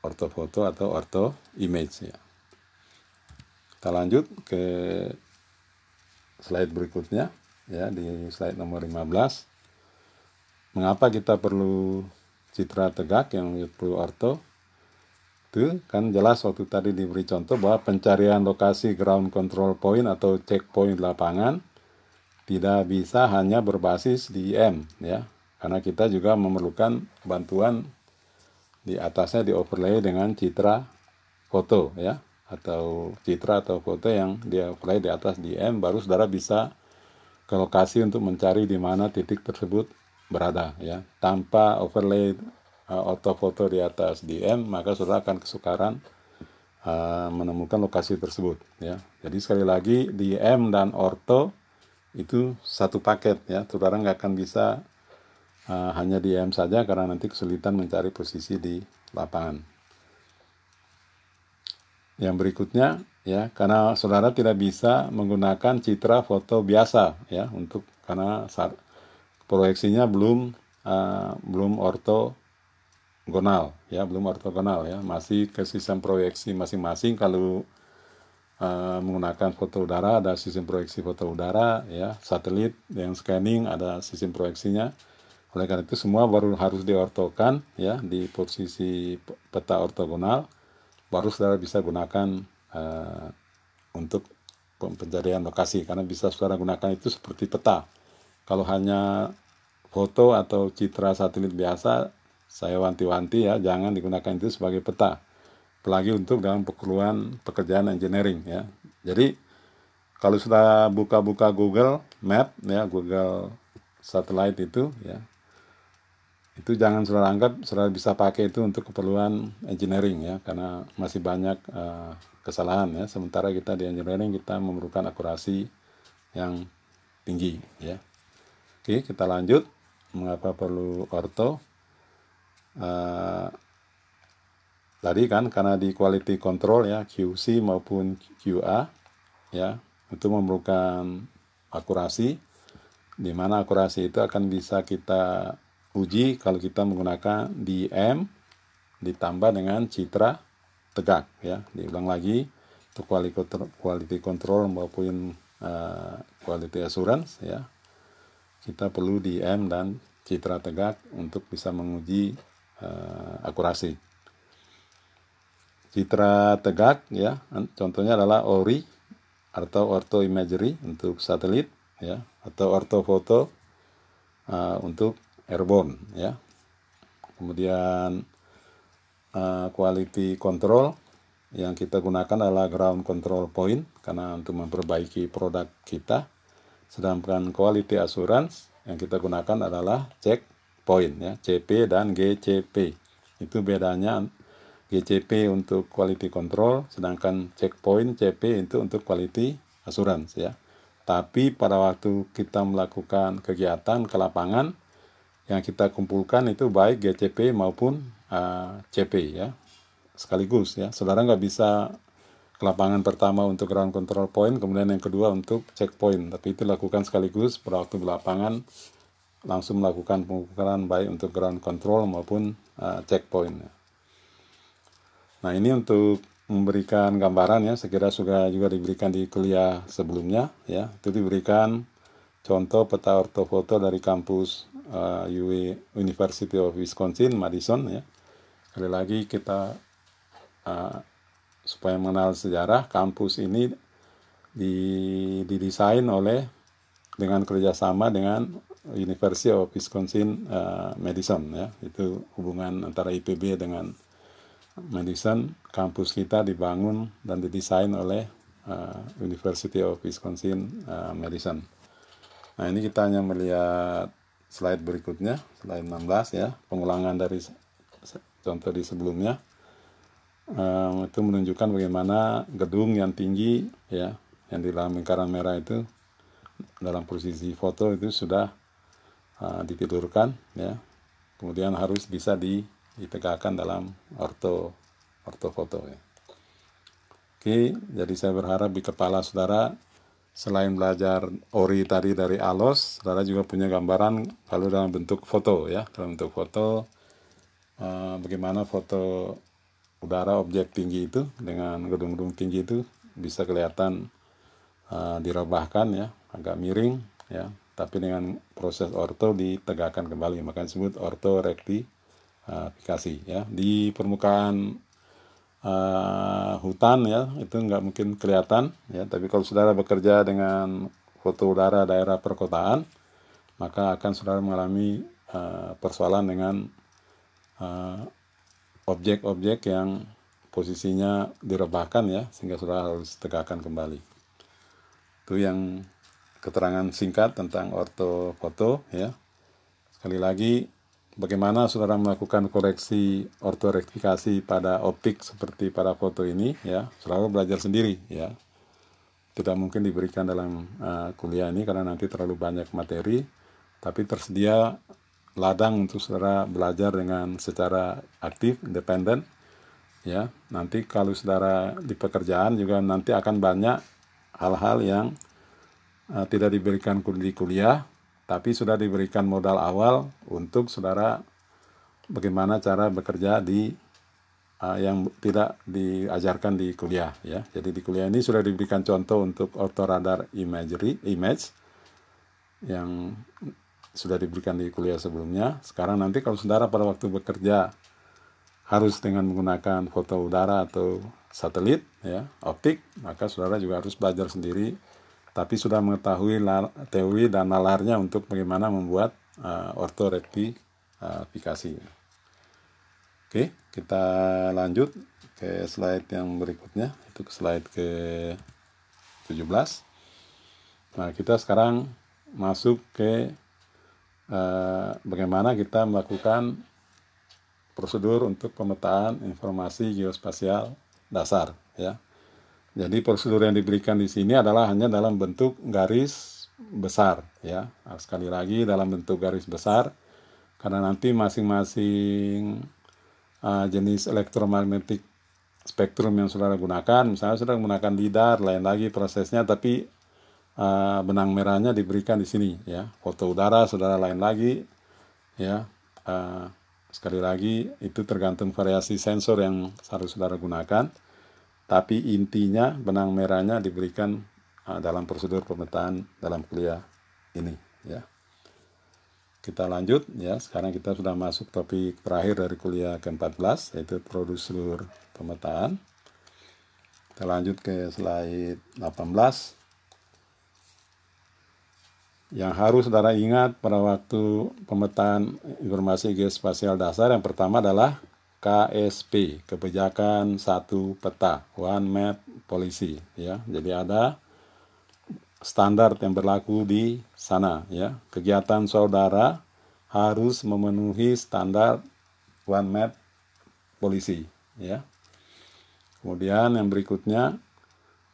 Ortofoto atau orto image ya kita lanjut ke slide berikutnya ya di slide nomor 15. Mengapa kita perlu citra tegak yang perlu orto? Itu kan jelas waktu tadi diberi contoh bahwa pencarian lokasi ground control point atau checkpoint lapangan tidak bisa hanya berbasis di IM ya. Karena kita juga memerlukan bantuan di atasnya di overlay dengan citra foto ya atau citra atau foto yang dia play di atas DM baru saudara bisa ke lokasi untuk mencari di mana titik tersebut berada ya. Tanpa overlay uh, auto foto di atas DM maka saudara akan kesukaran uh, menemukan lokasi tersebut ya. Jadi sekali lagi DM dan orto itu satu paket ya. Saudara nggak akan bisa uh, hanya DM saja karena nanti kesulitan mencari posisi di lapangan yang berikutnya ya karena saudara tidak bisa menggunakan citra foto biasa ya untuk karena saat proyeksinya belum uh, belum ortogonal ya belum ortogonal ya. Masih ke sistem proyeksi masing-masing. Kalau uh, menggunakan foto udara ada sistem proyeksi foto udara ya satelit yang scanning ada sistem proyeksinya. Oleh karena itu semua baru harus diortokan ya di posisi peta ortogonal baru saudara bisa gunakan uh, untuk pencarian lokasi. Karena bisa saudara gunakan itu seperti peta. Kalau hanya foto atau citra satelit biasa saya wanti-wanti ya jangan digunakan itu sebagai peta. Apalagi untuk dalam keperluan pekerjaan engineering ya. Jadi kalau sudah buka-buka Google Map ya Google Satellite itu ya itu jangan saudara anggap saudara bisa pakai itu untuk keperluan engineering ya karena masih banyak uh, kesalahan ya. Sementara kita di engineering kita memerlukan akurasi yang tinggi ya. Oke kita lanjut. Mengapa perlu orto? Uh, tadi kan karena di quality control ya QC maupun QA ya itu memerlukan akurasi. Di mana akurasi itu akan bisa kita uji kalau kita menggunakan DM ditambah dengan citra tegak ya. Diulang lagi untuk quality control maupun uh, quality assurance ya. Kita perlu DM dan citra tegak untuk bisa menguji uh, akurasi. Citra tegak ya contohnya adalah ORI atau ortho imagery untuk satelit ya atau ortofoto uh, untuk airborne ya. Kemudian uh, quality control yang kita gunakan adalah ground control point karena untuk memperbaiki produk kita. Sedangkan quality assurance yang kita gunakan adalah check point ya, CP dan GCP. Itu bedanya GCP untuk quality control, sedangkan checkpoint CP itu untuk quality assurance ya. Tapi pada waktu kita melakukan kegiatan ke lapangan, yang kita kumpulkan itu baik GCP maupun uh, CP ya. Sekaligus ya. Saudara nggak bisa ke lapangan pertama untuk ground control point kemudian yang kedua untuk checkpoint. Tapi itu lakukan sekaligus pada waktu di lapangan langsung melakukan pengukuran baik untuk ground control maupun uh, checkpoint ya. nah ini untuk memberikan gambaran ya. Sekira sudah juga diberikan di kuliah sebelumnya ya. Itu diberikan contoh peta ortofoto dari kampus uh, University of Wisconsin Madison ya. Sekali lagi kita uh, supaya mengenal sejarah kampus ini di, didesain oleh dengan kerjasama dengan University of Wisconsin uh, Madison ya. Itu hubungan antara IPB dengan Madison. Kampus kita dibangun dan didesain oleh uh, University of Wisconsin uh, Madison. Nah ini kita hanya melihat slide berikutnya slide 16 ya. Pengulangan dari contoh di sebelumnya. Um, itu menunjukkan bagaimana gedung yang tinggi ya yang di dalam lingkaran merah itu dalam posisi foto itu sudah uh, ditidurkan ya. Kemudian harus bisa ditegakkan dalam orto ortofoto ya. Oke, jadi saya berharap di kepala saudara selain belajar ori tadi dari alos, saudara juga punya gambaran kalau dalam bentuk foto ya, dalam bentuk foto uh, bagaimana foto udara objek tinggi itu dengan gedung-gedung tinggi itu bisa kelihatan uh, direbahkan ya, agak miring ya, tapi dengan proses orto ditegakkan kembali makanya disebut orto rektifikasi ya. Di permukaan uh, hutan ya itu nggak mungkin kelihatan ya tapi kalau saudara bekerja dengan foto udara daerah perkotaan maka akan saudara mengalami uh, persoalan dengan objek-objek uh, yang posisinya direbahkan ya sehingga saudara harus tegakkan kembali itu yang keterangan singkat tentang ortofoto ya. Sekali lagi bagaimana saudara melakukan koreksi ortorektifikasi pada optik seperti pada foto ini ya, saudara belajar sendiri ya. Tidak mungkin diberikan dalam uh, kuliah ini karena nanti terlalu banyak materi, tapi tersedia ladang untuk saudara belajar dengan secara aktif, independen ya. Nanti kalau saudara di pekerjaan juga nanti akan banyak hal-hal yang uh, tidak diberikan di kuliah, tapi sudah diberikan modal awal untuk saudara bagaimana cara bekerja di uh, yang tidak diajarkan di kuliah ya. Jadi di kuliah ini sudah diberikan contoh untuk auto radar imagery image yang sudah diberikan di kuliah sebelumnya. Sekarang nanti kalau saudara pada waktu bekerja harus dengan menggunakan foto udara atau satelit ya optik maka saudara juga harus belajar sendiri tapi sudah mengetahui teori dan nalarnya untuk bagaimana membuat uh, ortorektifikasi. Oke, kita lanjut ke slide yang berikutnya, itu ke slide ke 17. Nah, kita sekarang masuk ke uh, bagaimana kita melakukan prosedur untuk pemetaan informasi geospasial dasar, ya. Jadi prosedur yang diberikan di sini adalah hanya dalam bentuk garis besar ya. Nah, sekali lagi dalam bentuk garis besar karena nanti masing-masing uh, jenis elektromagnetik spektrum yang saudara gunakan, misalnya saudara menggunakan lidar, lain lagi prosesnya, tapi uh, benang merahnya diberikan di sini ya. Foto udara saudara lain lagi ya. Uh, sekali lagi itu tergantung variasi sensor yang harus saudara gunakan tapi intinya benang merahnya diberikan uh, dalam prosedur pemetaan dalam kuliah ini ya. Kita lanjut ya. Sekarang kita sudah masuk topik terakhir dari kuliah ke-14 yaitu prosedur pemetaan. Kita lanjut ke slide 18 yang harus saudara ingat pada waktu pemetaan informasi geospasial dasar yang pertama adalah KSP, kebijakan satu peta, one map policy ya. Jadi ada standar yang berlaku di sana ya. Kegiatan saudara harus memenuhi standar one map policy ya. Kemudian yang berikutnya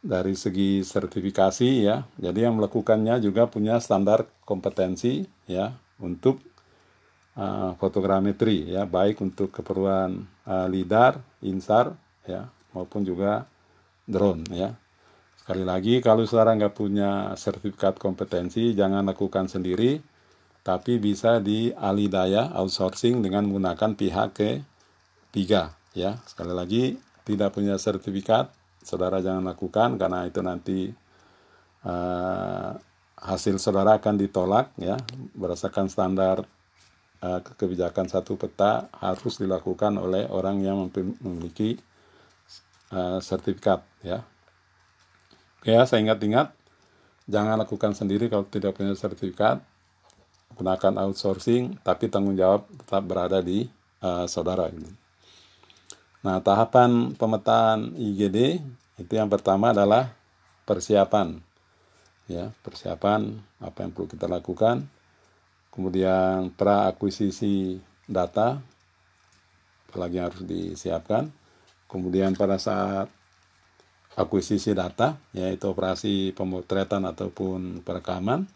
dari segi sertifikasi ya. Jadi yang melakukannya juga punya standar kompetensi ya untuk uh, fotogrametri ya baik untuk keperluan uh, lidar, insar ya maupun juga drone ya. Sekali lagi kalau saudara nggak punya sertifikat kompetensi jangan lakukan sendiri tapi bisa di alidaya outsourcing dengan menggunakan pihak ketiga ya. Sekali lagi tidak punya sertifikat saudara jangan lakukan karena itu nanti uh, hasil saudara akan ditolak ya berdasarkan standar uh, kebijakan satu peta harus dilakukan oleh orang yang memiliki uh, sertifikat ya. ya saya ingat-ingat jangan lakukan sendiri kalau tidak punya sertifikat gunakan outsourcing tapi tanggung jawab tetap berada di uh, saudara ini. Nah, tahapan pemetaan IGD itu yang pertama adalah persiapan. Ya, persiapan apa yang perlu kita lakukan. Kemudian pra-akuisisi data apalagi harus disiapkan. Kemudian pada saat akuisisi data, yaitu operasi pemotretan ataupun perekaman.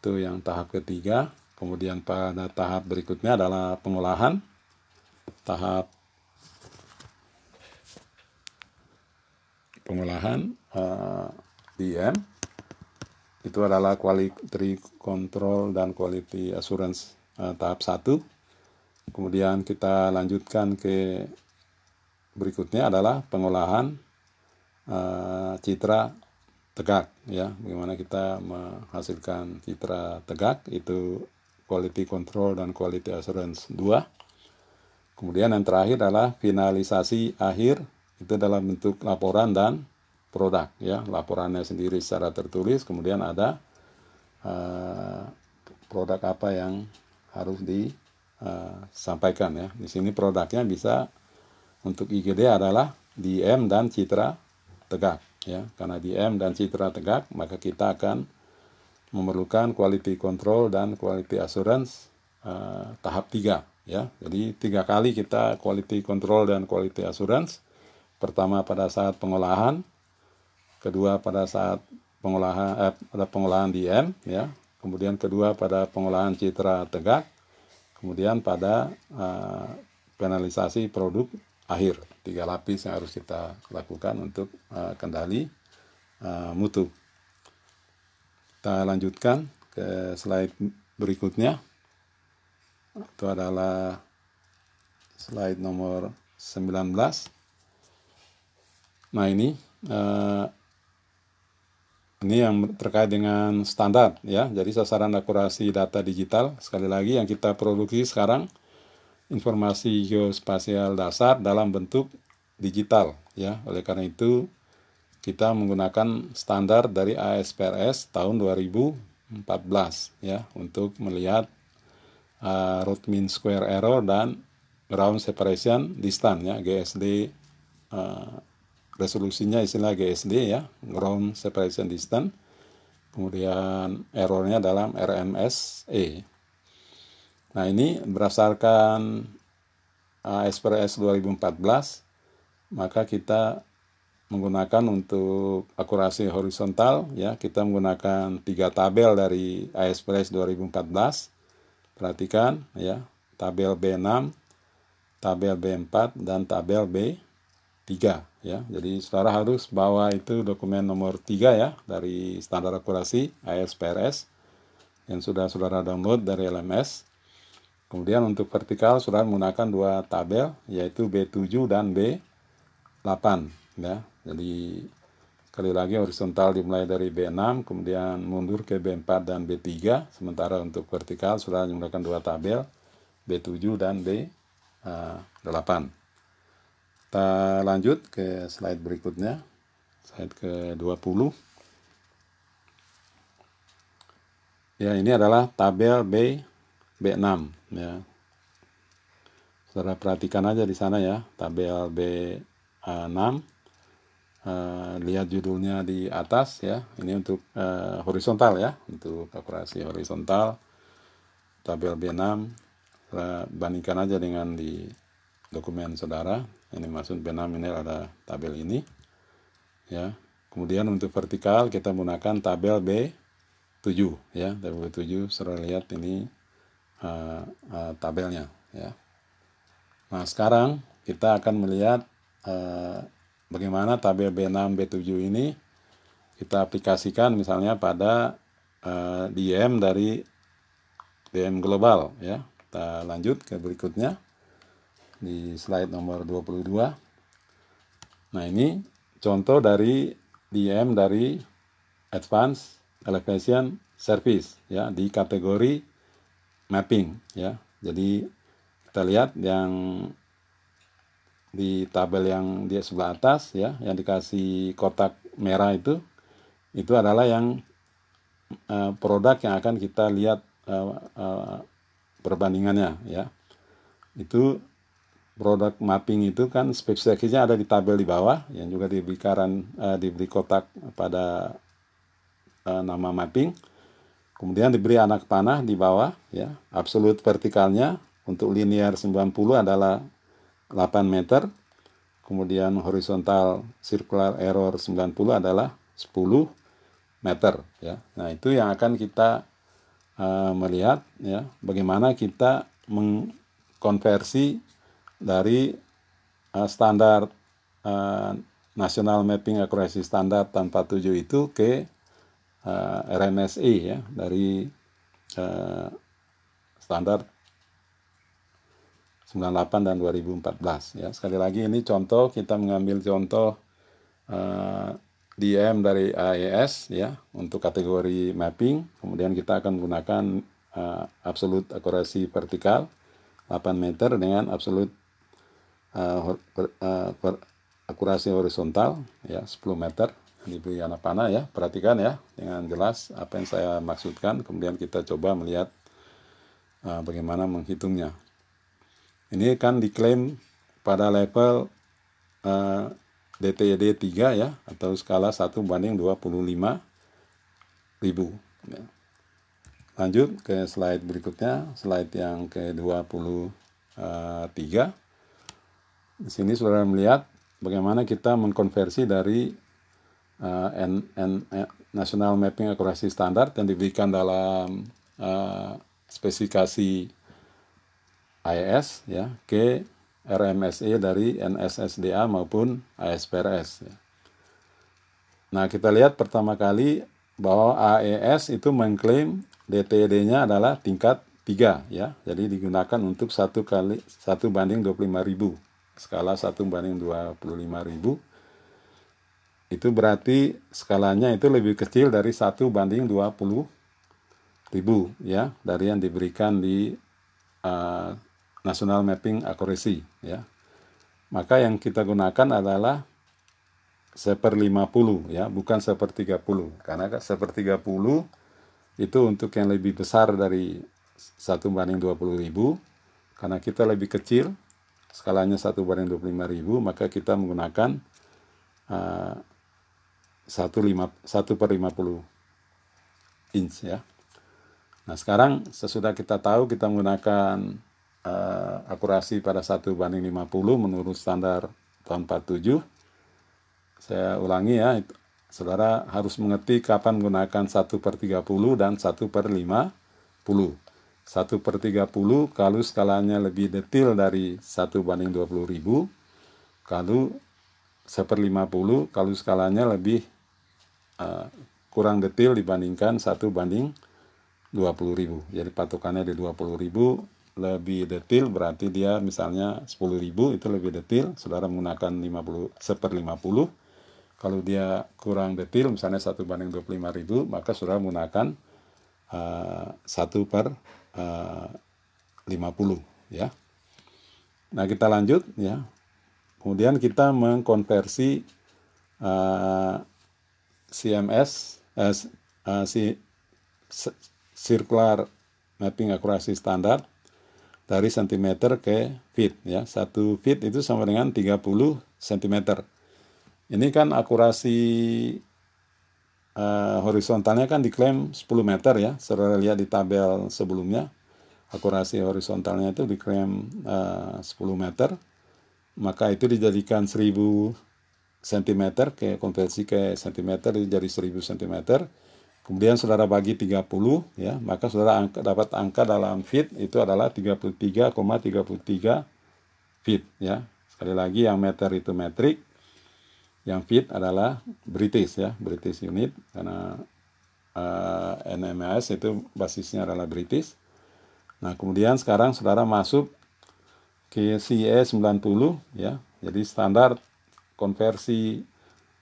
Itu yang tahap ketiga. Kemudian pada tahap berikutnya adalah pengolahan. Tahap pengolahan uh, eh, DM itu adalah quality control dan quality assurance uh, tahap satu. Kemudian kita lanjutkan ke berikutnya adalah pengolahan uh, citra tegak ya. Bagaimana kita menghasilkan citra tegak itu quality control dan quality assurance. 2 kemudian yang terakhir adalah finalisasi akhir itu dalam bentuk laporan dan produk ya. Laporannya sendiri secara tertulis kemudian ada uh, produk apa yang harus disampaikan uh, ya. Di sini produknya bisa untuk IGD adalah DM dan citra tegak ya. Karena DM dan citra tegak maka kita akan memerlukan quality control dan quality assurance uh, tahap tiga ya. Jadi tiga kali kita quality control dan quality assurance. Pertama pada saat pengolahan kedua pada saat pengolahan eh, pada pengolahan DM ya kemudian kedua pada pengolahan citra tegak kemudian pada uh, penalisasi produk akhir tiga lapis yang harus kita lakukan untuk uh, kendali uh, mutu. Kita lanjutkan ke slide berikutnya. Itu adalah slide nomor 19. Nah ini uh, ini yang terkait dengan standar ya. Jadi sasaran akurasi data digital sekali lagi yang kita produksi sekarang informasi geospasial dasar dalam bentuk digital ya. Oleh karena itu kita menggunakan standar dari ASPRS tahun 2014 ya untuk melihat uh, root mean square error dan ground separation distance ya GSD uh, resolusinya istilah GSD ya ground separation distance. Kemudian errornya dalam RMSE Nah ini berdasarkan ASPRS uh, 2014 maka kita menggunakan untuk akurasi horizontal ya. Kita menggunakan tiga tabel dari ASPRS 2014 perhatikan ya. Tabel B6 tabel B4 dan tabel B3 ya jadi saudara harus bawa itu dokumen nomor 3 ya dari standar akurasi ASPRS yang sudah saudara download dari LMS Kemudian untuk vertikal sudah menggunakan dua tabel yaitu B7 dan B8 ya. Jadi sekali lagi horizontal dimulai dari B6 kemudian mundur ke B4 dan B3 sementara untuk vertikal sudah menggunakan dua tabel B7 dan B8. Kita lanjut ke slide berikutnya. Slide ke-20. Ya, ini adalah tabel B B6 ya. Saudara perhatikan aja di sana ya, tabel B6. Uh, lihat judulnya di atas ya. Ini untuk uh, horizontal ya, untuk kalkulasi horizontal. Tabel B6 saudara bandingkan aja dengan di dokumen saudara. Ini maksud B6 ini ada tabel ini. Ya. Kemudian untuk vertikal kita menggunakan tabel B7 ya. Tabel B7 saudara lihat ini uh, uh, tabelnya ya. Nah, sekarang kita akan melihat uh, bagaimana tabel B6 B7 ini kita aplikasikan misalnya pada uh, DM dari DM global ya. Kita lanjut ke berikutnya di slide nomor 22. Nah, ini contoh dari DM dari Advanced Elevation Service ya di kategori mapping ya. Jadi kita lihat yang di tabel yang di sebelah atas ya, yang dikasih kotak merah itu itu adalah yang uh, produk yang akan kita lihat uh, uh, perbandingannya ya itu produk mapping itu kan spesifikasinya ada di tabel di bawah yang juga diberikan uh, diberi kotak pada uh, nama mapping. Kemudian diberi anak panah di bawah ya. Absolut vertikalnya untuk linear 90 adalah 8 meter. Kemudian horizontal circular error 90 adalah 10 meter ya. Nah itu yang akan kita uh, melihat ya. Bagaimana kita mengkonversi dari uh, standar uh, National Mapping Accuracy Standard tanpa tujuh itu ke uh, RMSE ya dari uh, standar 98 dan 2014 ya. Sekali lagi ini contoh kita mengambil contoh uh, DM dari AES ya untuk kategori mapping. Kemudian kita akan menggunakan uh, absolute akurasi vertikal 8 meter dengan absolute uh, uh, akurasi horizontal ya 10 meter diberi anak panah ya. Perhatikan ya dengan jelas apa yang saya maksudkan. Kemudian kita coba melihat uh, bagaimana menghitungnya. Ini kan diklaim pada level uh, DTD 3 ya atau skala 1 banding 25 ribu. Ya. lanjut ke slide berikutnya slide yang ke 23 di sini saudara melihat bagaimana kita mengkonversi dari uh, N, N, N, National Mapping Accuracy Standard yang diberikan dalam uh, spesifikasi IS ya ke RMSE dari NSSDA maupun ASPRS. Ya. Nah kita lihat pertama kali bahwa AES itu mengklaim DTD-nya adalah tingkat 3 ya. Jadi digunakan untuk satu kali satu banding 25.000 skala 1 banding 25 ribu itu berarti skalanya itu lebih kecil dari 1 banding 20 ribu ya dari yang diberikan di uh, National Mapping Accuracy ya. Maka yang kita gunakan adalah seper 50 ya bukan seper 30 karena seper 30 itu untuk yang lebih besar dari 1 banding 20 ribu karena kita lebih kecil skalanya 1 banding 25 ribu maka kita menggunakan uh, 1, 5, 1 per 50 inch ya. Nah sekarang sesudah kita tahu kita menggunakan uh, akurasi pada 1 banding 50 menurut standar tahun 47 saya ulangi ya itu, saudara harus mengerti kapan menggunakan 1 per 30 dan 1 per 50 1 per 30 kalau skalanya lebih detail dari 1 banding 20 ribu kalau 1 per 50 kalau skalanya lebih uh, kurang detail dibandingkan 1 banding 20 ribu. Jadi patokannya di 20 ribu lebih detail berarti dia misalnya 10 ribu itu lebih detail. Saudara menggunakan 50 1 per 50 kalau dia kurang detail misalnya 1 banding 25 ribu maka saudara menggunakan uh, 1 per eh, 50 ya. Nah, kita lanjut ya. Kemudian kita mengkonversi uh, CMS uh, uh, si circular mapping akurasi standar dari cm ke feet ya. Satu feet itu sama dengan 30 cm. Ini kan akurasi uh, horizontalnya kan diklaim 10 meter ya saudara lihat di tabel sebelumnya. Akurasi horizontalnya itu diklaim uh, 10 meter. Maka itu dijadikan 1000 cm ke konversi ke cm jadi 1000 cm kemudian saudara bagi 30 ya maka saudara angka, dapat angka dalam feet itu adalah 33,33 ,33 feet ya. Sekali lagi yang meter itu metrik yang fit adalah British ya British unit. Karena uh, eh, NMS itu basisnya adalah British. Nah kemudian sekarang saudara masuk ke CE 90 ya. Jadi standar konversi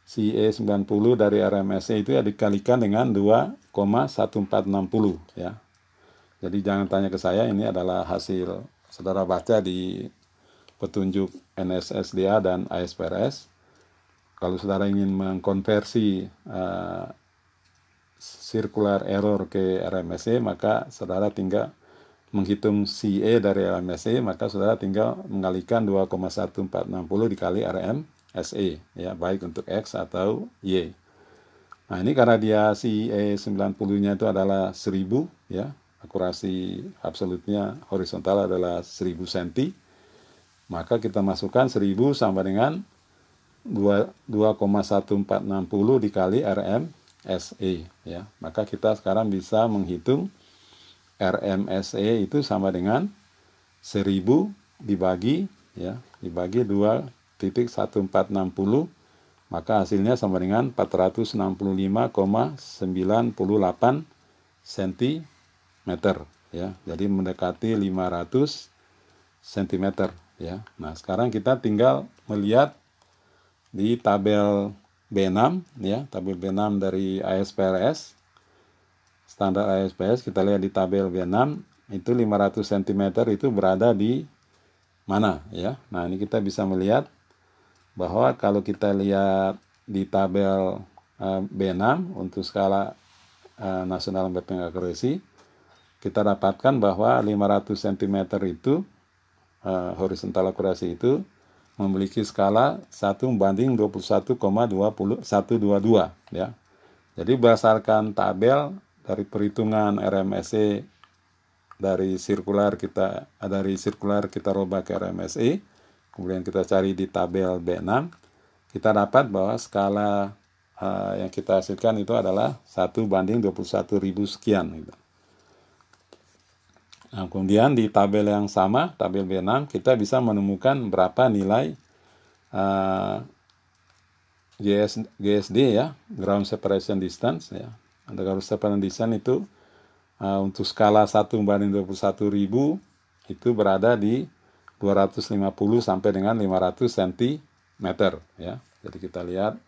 CE 90 dari RMSE itu ya dikalikan dengan 2,1460 ya. Jadi jangan tanya ke saya ini adalah hasil saudara baca di petunjuk NSSDA dan ASPRS kalau saudara ingin mengkonversi uh, circular error ke RMSE maka saudara tinggal menghitung CE dari RMSE maka saudara tinggal mengalihkan 2,1460 dikali RMSE ya baik untuk X atau Y. Nah ini karena dia CE 90-nya itu adalah 1000 ya akurasi absolutnya horizontal adalah 1000 cm maka kita masukkan 1000 sama dengan 2,1460 dikali RMSE ya. Maka kita sekarang bisa menghitung RMSE itu sama dengan 1000 dibagi ya, dibagi 2.1460 maka hasilnya sama dengan 465,98 cm ya. Jadi mendekati 500 cm ya. Nah, sekarang kita tinggal melihat di tabel B6 ya, tabel B6 dari ASPRS. Standar ASPRS kita lihat di tabel B6 itu 500 cm itu berada di mana ya. Nah, ini kita bisa melihat bahwa kalau kita lihat di tabel uh, B6 untuk skala uh, nasional mapping accuracy kita dapatkan bahwa 500 cm itu uh, horizontal akurasi itu memiliki skala 1 banding 21,122 ya. Jadi berdasarkan tabel dari perhitungan RMSE dari sirkular kita dari sirkular kita rubah ke RMSE, kemudian kita cari di tabel B6, kita dapat bahwa skala uh, yang kita hasilkan itu adalah 1 banding 21.000 sekian gitu. Nah, kemudian di tabel yang sama, tabel B6, kita bisa menemukan berapa nilai uh, GS, GSD ya, ground separation distance ya. Ada ground separation distance itu uh, untuk skala 1 banding 21 ribu itu berada di 250 sampai dengan 500 cm ya. Jadi kita lihat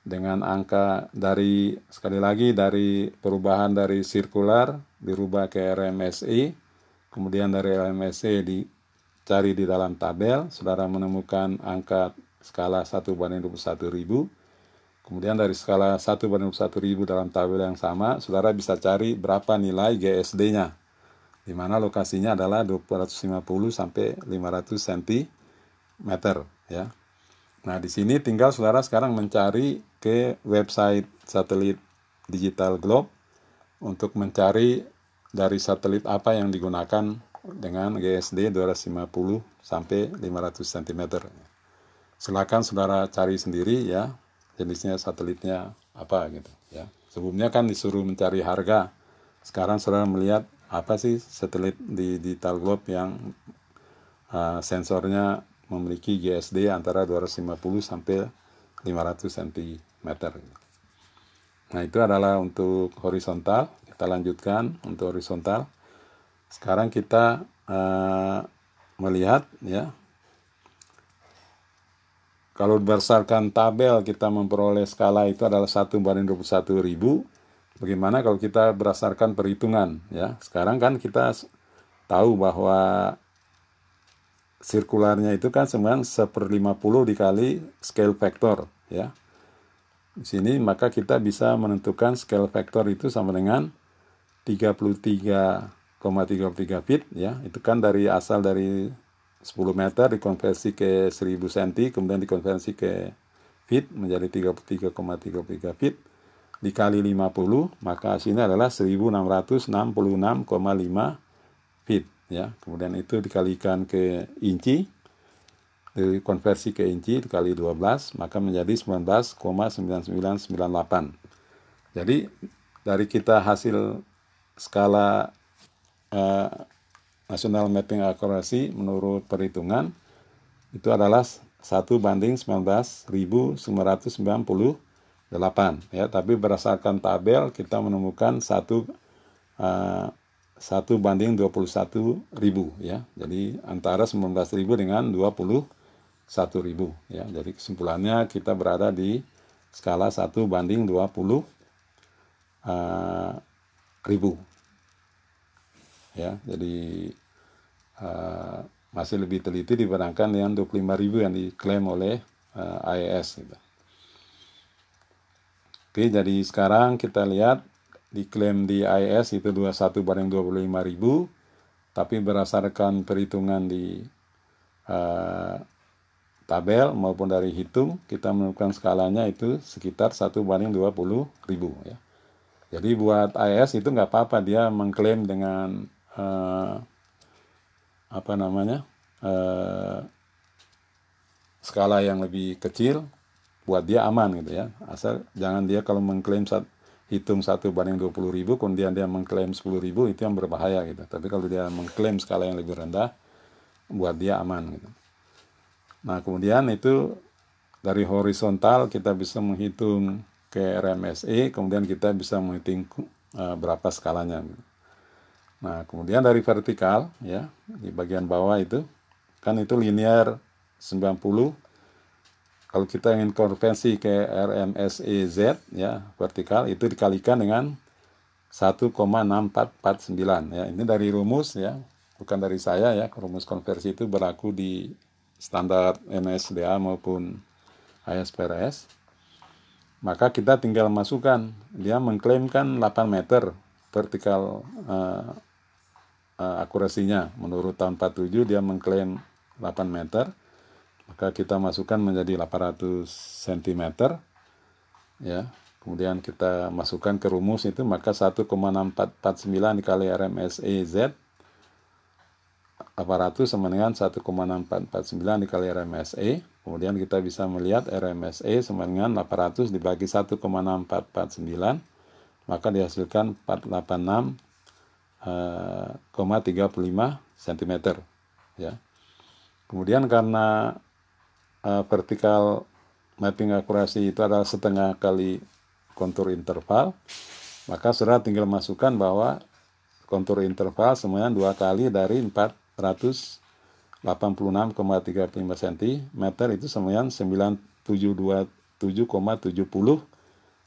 dengan angka dari sekali lagi dari perubahan dari sirkular dirubah ke RMSE kemudian dari RMSE dicari di dalam tabel saudara menemukan angka skala 1 banding 21 ribu. Kemudian dari skala 1 banding 21 ribu dalam tabel yang sama saudara bisa cari berapa nilai GSD nya di mana lokasinya adalah 250 sampai 500 cm ya. Nah, di sini tinggal saudara sekarang mencari ke website satelit Digital Globe untuk mencari dari satelit apa yang digunakan dengan GSD 250 sampai 500 cm. Silakan saudara cari sendiri ya jenisnya satelitnya apa gitu ya. Sebelumnya kan disuruh mencari harga. Sekarang saudara melihat apa sih satelit di Digital Globe yang uh, sensornya memiliki GSD antara 250 sampai 500 cm. Nah, itu adalah untuk horizontal. Kita lanjutkan untuk horizontal. Sekarang kita uh, melihat ya. Kalau berdasarkan tabel kita memperoleh skala itu adalah 1 banding 21 ribu. Bagaimana kalau kita berdasarkan perhitungan ya? Sekarang kan kita tahu bahwa sirkularnya itu kan sebenarnya seper 50 dikali scale factor ya. Di sini maka kita bisa menentukan scale factor itu sama dengan 33,33 feet ya. Itu kan dari asal dari 10 meter dikonversi ke 1000 cm kemudian dikonversi ke feet menjadi 33,33 feet dikali 50 maka hasilnya adalah 1666,5 feet ya kemudian itu dikalikan ke inci dikonversi ke inci dikali 12 maka menjadi 19,9998. Jadi dari kita hasil skala eh, uh, nasional Mapping akurasi menurut perhitungan itu adalah 1 banding 19.998 ya tapi berdasarkan tabel kita menemukan satu eh, uh, 1 banding 21.000 ya. Jadi antara 19.000 dengan 20 1000 ya. Jadi kesimpulannya kita berada di skala satu banding dua puluh eh, ribu. Ya, jadi uh, masih lebih teliti diberangkan yang 25 ribu yang diklaim oleh eh, uh, AES gitu. Oke, jadi sekarang kita lihat diklaim di AES itu 21 banding 25 ribu, tapi berdasarkan perhitungan di uh, tabel maupun dari hitung, kita menemukan skalanya itu sekitar 1 banding 20 ribu. Ya. Jadi buat IS itu nggak apa-apa dia mengklaim dengan uh, apa namanya uh, skala yang lebih kecil buat dia aman gitu ya asal jangan dia kalau mengklaim saat hitung satu banding 20 ribu kemudian dia mengklaim 10 ribu itu yang berbahaya gitu tapi kalau dia mengklaim skala yang lebih rendah buat dia aman gitu nah kemudian itu dari horizontal kita bisa menghitung ke RMSE kemudian kita bisa menghitung uh, berapa skalanya. Nah kemudian dari vertikal ya di bagian bawah itu kan itu linear 90 kalau kita ingin konversi ke RMSEZ ya vertikal itu dikalikan dengan 1,6449 ya ini dari rumus ya bukan dari saya ya rumus konversi itu berlaku di standar NSDA maupun ISPRS maka kita tinggal masukkan. Dia mengklaimkan 8 meter vertikal uh, uh, akurasinya. Menurut tahun 47 dia mengklaim 8 meter maka kita masukkan menjadi 800 cm ya. Kemudian kita masukkan ke rumus itu maka 1,6449 dikali RMSE Z 800 sama dengan 1,6449 dikali RMSE kemudian kita bisa melihat RMSE sama dengan 800 dibagi 1,6449 maka dihasilkan 486,35 eh, cm ya. Kemudian karena uh, vertikal mapping akurasi itu adalah setengah kali kontur interval, maka saudara tinggal masukkan bahwa kontur interval semuanya dua kali dari 486,35 cm itu semuanya 9727,70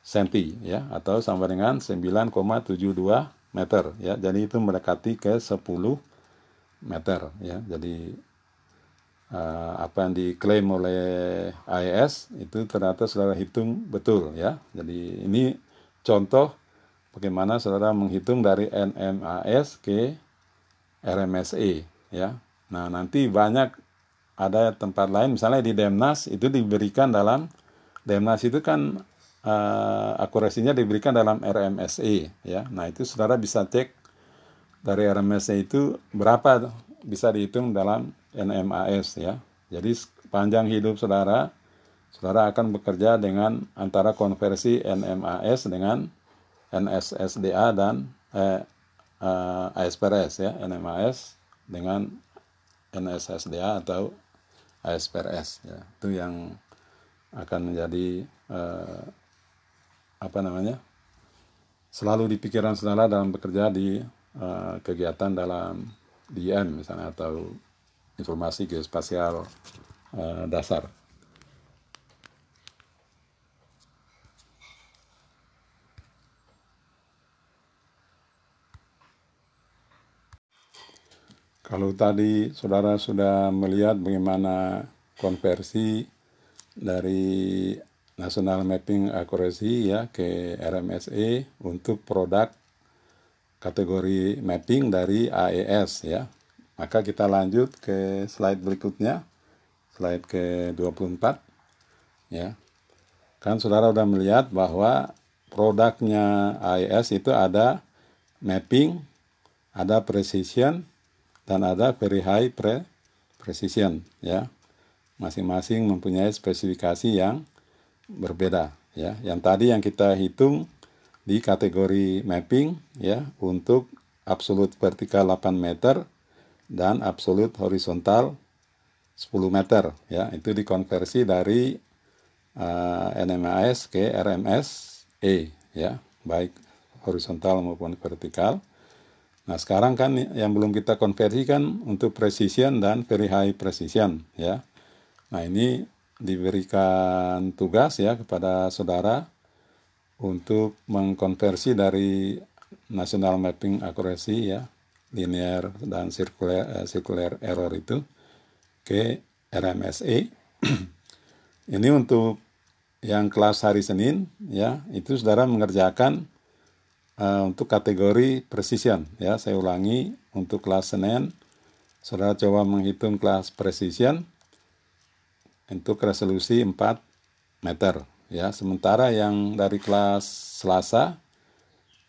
cm ya atau sama dengan 9,72 meter ya. Jadi itu mendekati ke 10 meter ya. Jadi uh, apa yang diklaim oleh AES itu ternyata saudara hitung betul ya. Jadi ini contoh bagaimana saudara menghitung dari NMAS ke RMSE ya. Nah, nanti banyak ada tempat lain misalnya di Demnas itu diberikan dalam Demnas itu kan uh, akurasinya diberikan dalam RMSE ya. Nah, itu saudara bisa cek dari RMSE itu berapa bisa dihitung dalam NMAS ya. Jadi panjang hidup saudara, saudara akan bekerja dengan antara konversi NMAS dengan NSSDA dan eh, eh, ASPRS ya, NMAS dengan NSSDA atau ASPRS ya. Itu yang akan menjadi eh, apa namanya? selalu di pikiran saudara dalam bekerja di uh, kegiatan dalam DM misalnya atau informasi geospasial uh, dasar. Kalau tadi saudara sudah melihat bagaimana konversi dari National Mapping Accuracy ya ke RMSE untuk produk kategori mapping dari AES ya. Maka kita lanjut ke slide berikutnya, slide ke-24. Ya. Kan saudara sudah melihat bahwa produknya AES itu ada mapping, ada precision, dan ada very high pre precision. Ya. Masing-masing mempunyai spesifikasi yang berbeda. Ya. Yang tadi yang kita hitung di kategori mapping ya untuk absolut vertikal 8 meter dan absolut horizontal 10 meter ya itu dikonversi dari uh, eh, NMAS ke RMS E ya baik horizontal maupun vertikal nah sekarang kan yang belum kita konversikan untuk precision dan very high precision ya nah ini diberikan tugas ya kepada saudara untuk mengkonversi dari National Mapping Accuracy ya linear dan circular, uh, circular error itu ke RMSE. Ini untuk yang kelas hari Senin ya itu saudara mengerjakan uh, untuk kategori precision ya. Saya ulangi untuk kelas Senin saudara coba menghitung kelas precision untuk resolusi 4 meter ya. Sementara yang dari kelas Selasa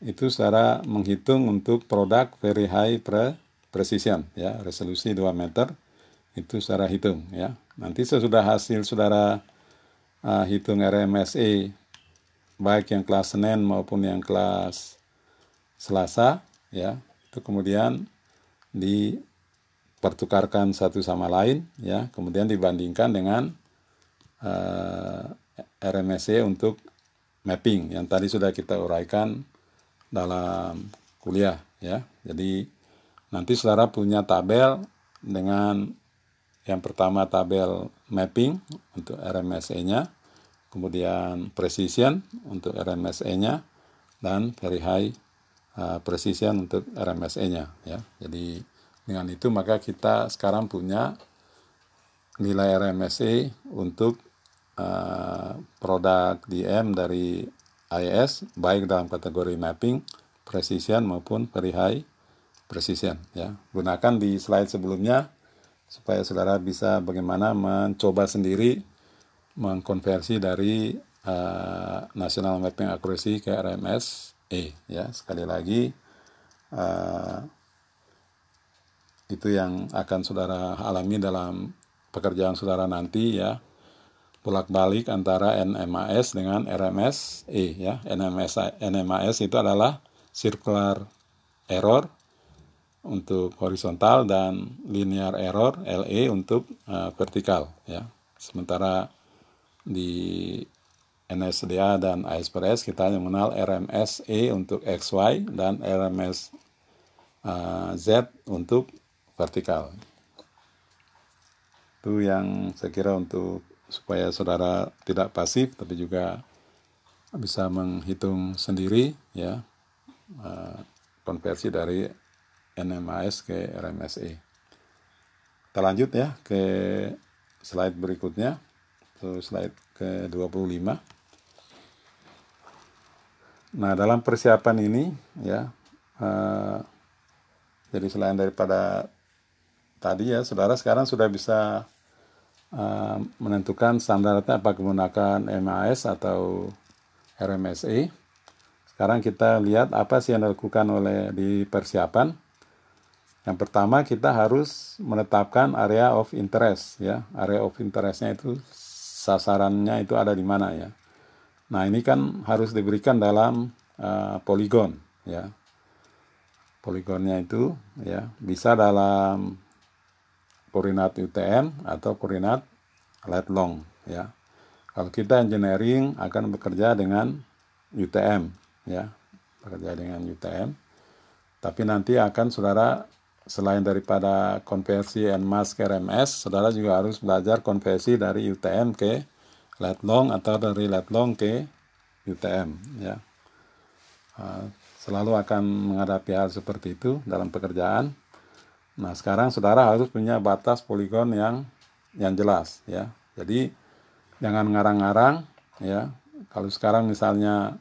itu saudara menghitung untuk produk very high pre precision ya. Resolusi 2 meter itu saudara hitung ya. Nanti sesudah hasil saudara uh, hitung RMSE baik yang kelas Senin maupun yang kelas Selasa ya. Itu kemudian dipertukarkan satu sama lain ya. Kemudian dibandingkan dengan uh, RMSE untuk mapping yang tadi sudah kita uraikan dalam kuliah ya. Jadi nanti saudara punya tabel dengan yang pertama tabel mapping untuk RMSE-nya, kemudian precision untuk RMSE-nya, dan very high uh, precision untuk RMSE-nya. Ya. Jadi dengan itu maka kita sekarang punya nilai RMSE untuk uh, produk DM dari IS baik dalam kategori mapping, precision maupun very high precision. Ya. Gunakan di slide sebelumnya supaya saudara bisa bagaimana mencoba sendiri mengkonversi dari uh, National Mapping Accuracy ke RMS E ya sekali lagi uh, itu yang akan saudara alami dalam pekerjaan saudara nanti ya. Bolak-balik antara NMAS dengan RMS E ya. NMS NMAS itu adalah circular error untuk horizontal dan linear error LE untuk uh, vertikal ya. Sementara di NSDA dan ASPRS kita hanya mengenal RMSE untuk XY dan RMS uh, Z untuk vertikal. Itu yang saya kira untuk supaya saudara tidak pasif tapi juga bisa menghitung sendiri ya uh, konversi dari NMAS ke RMSE. Kita lanjut ya ke slide berikutnya, itu slide ke 25. Nah, dalam persiapan ini ya, uh, jadi selain daripada tadi ya, saudara sekarang sudah bisa uh, menentukan standarnya apa menggunakan MAS atau RMSE. Sekarang kita lihat apa sih yang dilakukan oleh di persiapan. Yang pertama kita harus menetapkan area of interest ya. Area of interestnya itu sasarannya itu ada di mana ya. Nah ini kan harus diberikan dalam uh, poligon ya. Poligonnya itu ya bisa dalam koordinat UTM atau koordinat lat long ya. Kalau kita engineering akan bekerja dengan UTM ya, bekerja dengan UTM. Tapi nanti akan saudara selain daripada konversi NMAS ke RMS, saudara juga harus belajar konversi dari UTM ke lat long atau dari lat long ke UTM ya. Ah, selalu akan menghadapi hal seperti itu dalam pekerjaan. Nah, sekarang saudara harus punya batas poligon yang yang jelas ya. Jadi jangan ngarang-ngarang ya. Kalau sekarang misalnya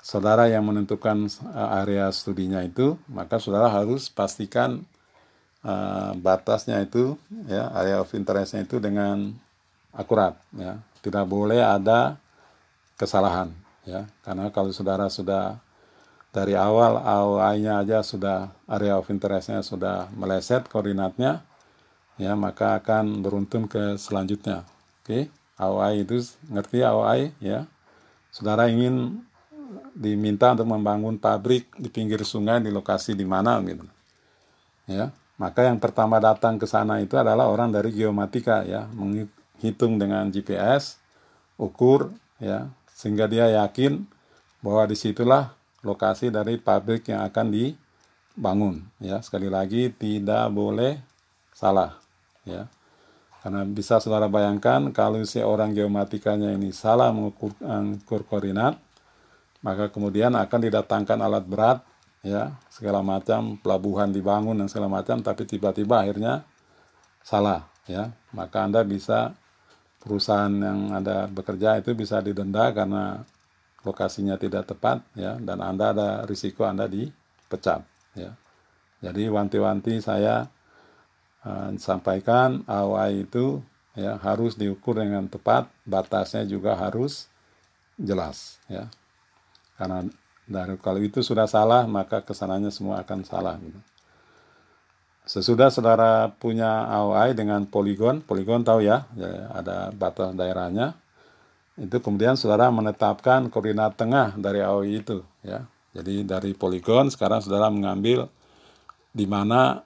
saudara yang menentukan uh, area studinya itu, maka saudara harus pastikan uh, batasnya itu, ya, area of interestnya itu dengan akurat, ya. Tidak boleh ada kesalahan, ya. Karena kalau saudara sudah dari awal AOI-nya aja sudah area of interestnya sudah meleset koordinatnya, ya maka akan beruntun ke selanjutnya. Oke, okay? AOI itu ngerti AOI, ya. Saudara ingin diminta untuk membangun pabrik di pinggir sungai di lokasi di mana gitu. Ya, maka yang pertama datang ke sana itu adalah orang dari geomatika ya, menghitung dengan GPS, ukur ya, sehingga dia yakin bahwa di situlah lokasi dari pabrik yang akan dibangun ya. Sekali lagi tidak boleh salah ya. Karena bisa saudara bayangkan kalau seorang geomatikanya ini salah mengukur, mengukur koordinat, maka kemudian akan didatangkan alat berat ya segala macam pelabuhan dibangun dan segala macam tapi tiba-tiba akhirnya salah ya maka anda bisa perusahaan yang ada bekerja itu bisa didenda karena lokasinya tidak tepat ya dan Anda ada risiko Anda dipecat ya. Jadi wanti-wanti saya uh, sampaikan AOI itu ya harus diukur dengan tepat, batasnya juga harus jelas ya. Karena dari kalau itu sudah salah maka ke sananya semua akan salah gitu. Sesudah saudara punya AOI dengan poligon, poligon tahu ya, ya ada batas daerahnya, itu kemudian saudara menetapkan koordinat tengah dari AOI itu ya. Jadi dari poligon sekarang saudara mengambil di mana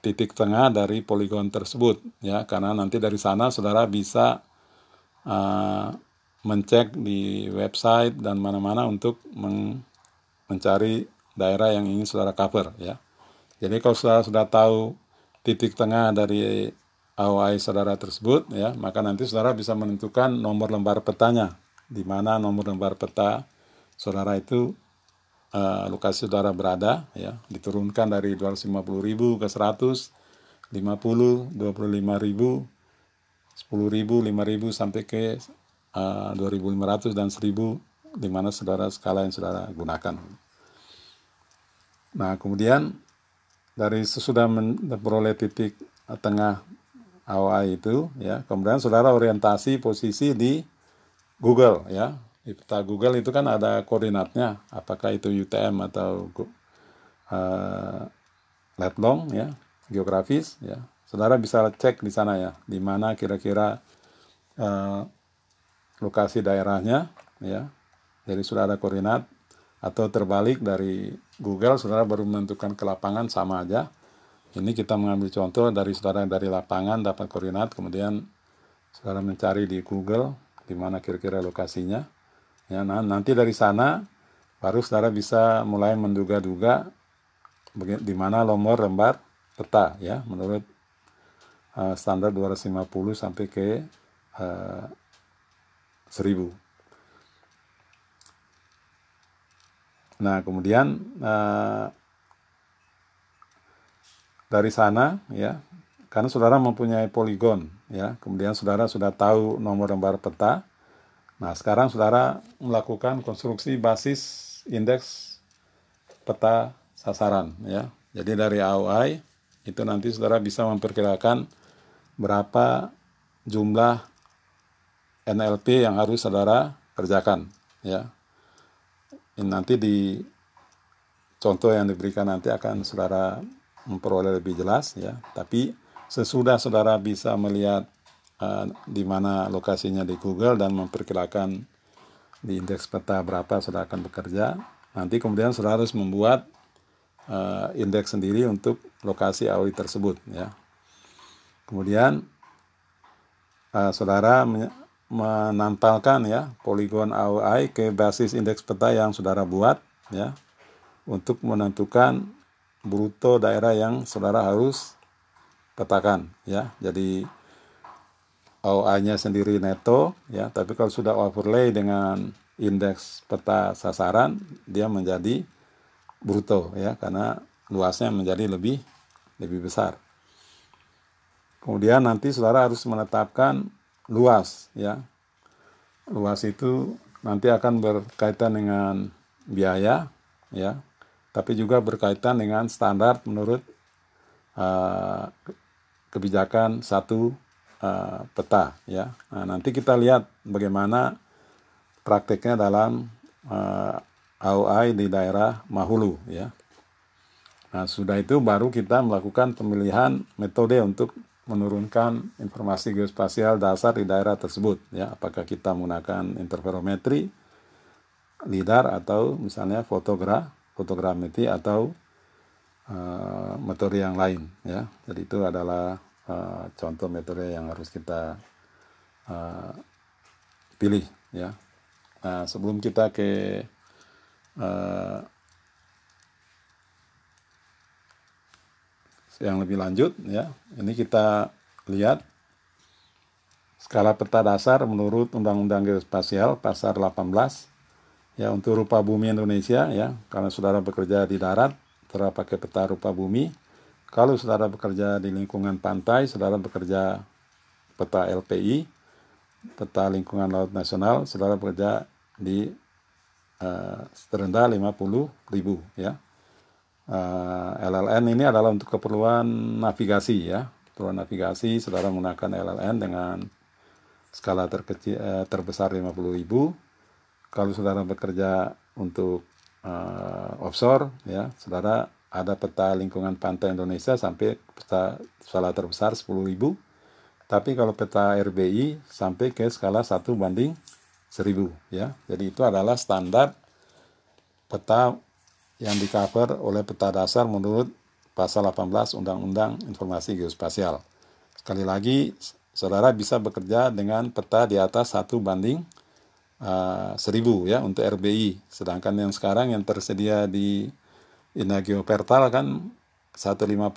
titik tengah dari poligon tersebut ya karena nanti dari sana saudara bisa uh, mencek di website dan mana-mana untuk men mencari daerah yang ingin saudara cover ya. Jadi kalau saudara sudah tahu titik tengah dari AOI saudara tersebut ya maka nanti saudara bisa menentukan nomor lembar petanya di mana nomor lembar peta saudara itu uh, lokasi saudara berada ya diturunkan dari 250.000 ke 100 50 25.000 10.000 5.000 sampai ke uh, eh, 2.500 dan 1.000 di mana saudara skala yang saudara gunakan. Nah, kemudian dari sesudah memperoleh titik tengah AOI itu ya kemudian saudara orientasi posisi di Google ya di peta Google itu kan ada koordinatnya apakah itu UTM atau uh, lat long ya geografis ya saudara bisa cek di sana ya di mana kira-kira uh, lokasi daerahnya ya jadi sudah ada koordinat atau terbalik dari Google saudara baru menentukan ke lapangan sama aja ini kita mengambil contoh dari saudara dari lapangan dapat koordinat, kemudian saudara mencari di Google di mana kira-kira lokasinya. Ya, nah, nanti dari sana baru saudara bisa mulai menduga-duga di mana nomor lembar peta ya menurut uh, standar 250 sampai ke uh, 1000. Nah, kemudian uh, dari sana ya karena saudara mempunyai poligon ya kemudian saudara sudah tahu nomor lembar peta nah sekarang saudara melakukan konstruksi basis indeks peta sasaran ya jadi dari AOI itu nanti saudara bisa memperkirakan berapa jumlah NLP yang harus saudara kerjakan ya ini nanti di contoh yang diberikan nanti akan saudara memperoleh lebih jelas ya. Tapi sesudah saudara bisa melihat uh, di mana lokasinya di Google dan memperkirakan di indeks peta berapa saudara akan bekerja, nanti kemudian saudara harus membuat uh, indeks sendiri untuk lokasi AOI tersebut ya. Kemudian uh, saudara menampalkan ya poligon AOI ke basis indeks peta yang saudara buat ya untuk menentukan bruto daerah yang saudara harus petakan ya. Jadi OA-nya sendiri neto ya, tapi kalau sudah overlay dengan indeks peta sasaran dia menjadi bruto ya karena luasnya menjadi lebih lebih besar. Kemudian nanti saudara harus menetapkan luas ya. Luas itu nanti akan berkaitan dengan biaya ya tapi juga berkaitan dengan standar menurut uh, kebijakan satu uh, peta ya. Nah, nanti kita lihat bagaimana prakteknya dalam uh, eh, AOI di daerah Mahulu ya. Nah, sudah itu baru kita melakukan pemilihan metode untuk menurunkan informasi geospasial dasar di daerah tersebut ya. Apakah kita menggunakan interferometri, lidar atau misalnya fotogra fotogrametri atau uh, metode yang lain ya. Jadi itu adalah uh, contoh metode yang harus kita uh, pilih ya. Nah, sebelum kita ke uh, yang lebih lanjut ya, ini kita lihat skala peta dasar menurut Undang-Undang Geospasial pasar 18 ya untuk rupa bumi Indonesia ya. Karena saudara bekerja di darat saudara pakai peta rupa bumi. Kalau saudara bekerja di lingkungan pantai saudara bekerja peta LPI peta lingkungan laut nasional saudara bekerja di uh, terendah 50 ribu ya uh, eh, LLN ini adalah untuk keperluan navigasi ya. Keperluan navigasi saudara menggunakan LLN dengan skala terkecil uh, terbesar 50 ribu. Kalau saudara bekerja untuk uh, offshore ya saudara ada peta lingkungan pantai Indonesia sampai peta skala terbesar 10 ribu. Tapi kalau peta RBI sampai ke skala 1 banding 1000 ya. Jadi itu adalah standar peta yang di cover oleh peta dasar menurut pasal 18 Undang-Undang Informasi Geospasial. Sekali lagi, saudara bisa bekerja dengan peta di atas 1 banding uh, 1000 ya untuk RBI. Sedangkan yang sekarang yang tersedia di Inagio Pertal kan 150.000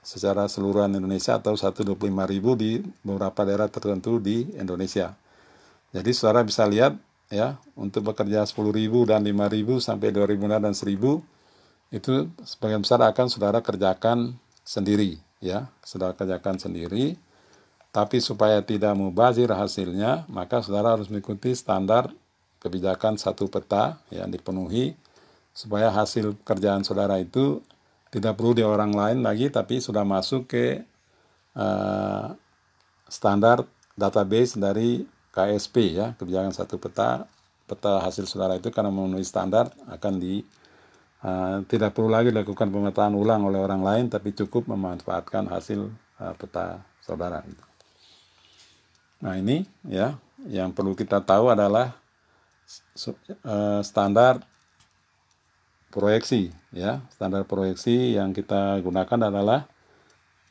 secara seluruhan Indonesia atau 125.000 di beberapa daerah tertentu di Indonesia. Jadi saudara bisa lihat ya untuk bekerja 10.000 dan 5.000 sampai 2.000 dan 1.000 itu sebagian besar akan saudara kerjakan sendiri ya, saudara kerjakan sendiri. Tapi supaya tidak mubazir hasilnya, maka saudara harus mengikuti standar kebijakan satu peta yang dipenuhi supaya hasil kerjaan saudara itu tidak perlu di orang lain lagi tapi sudah masuk ke uh, standar database dari KSP ya kebijakan satu peta peta hasil saudara itu karena memenuhi standar akan di uh, tidak perlu lagi dilakukan pemetaan ulang oleh orang lain tapi cukup memanfaatkan hasil uh, peta saudara itu. Nah ini ya yang perlu kita tahu adalah uh, standar proyeksi ya standar proyeksi yang kita gunakan adalah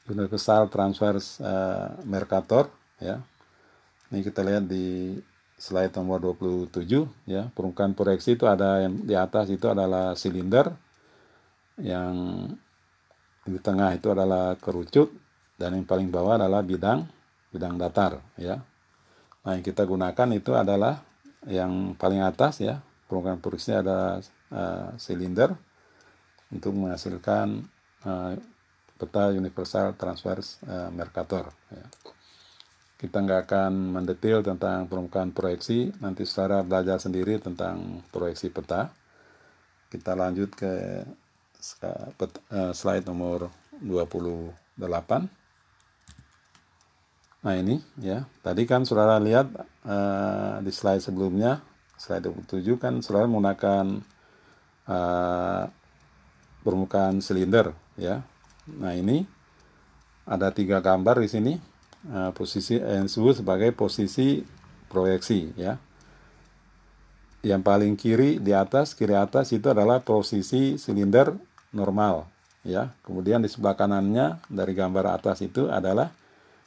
universal transfer uh, Mercator ya ini kita lihat di slide nomor 27 ya permukaan proyeksi itu ada yang di atas itu adalah silinder yang di tengah itu adalah kerucut dan yang paling bawah adalah bidang bidang datar ya nah yang kita gunakan itu adalah yang paling atas ya permukaan proyeksi ada uh, silinder untuk menghasilkan uh, peta universal transfer uh, Mercator. Ya. Kita nggak akan mendetail tentang permukaan proyeksi, nanti secara belajar sendiri tentang proyeksi peta. Kita lanjut ke slide nomor 28. Nah ini ya, tadi kan saudara lihat uh, di slide sebelumnya slide 27 kan selalu menggunakan uh, permukaan silinder ya. Nah ini ada tiga gambar di sini uh, posisi yang disebut sebagai posisi proyeksi ya. Yang paling kiri di atas kiri atas itu adalah posisi silinder normal ya. Kemudian di sebelah kanannya dari gambar atas itu adalah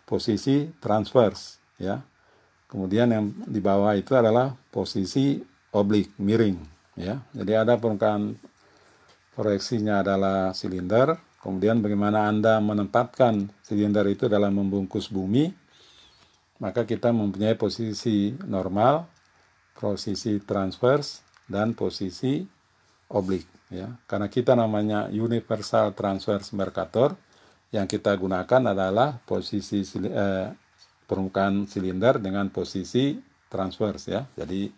posisi transverse ya. Kemudian yang di bawah itu adalah posisi oblik miring ya. Jadi ada permukaan proyeksinya adalah silinder, kemudian bagaimana Anda menempatkan silinder itu dalam membungkus bumi, maka kita mempunyai posisi normal, posisi transverse dan posisi oblik ya. Karena kita namanya universal transverse Mercator, yang kita gunakan adalah posisi eh, permukaan silinder dengan posisi transverse ya. Jadi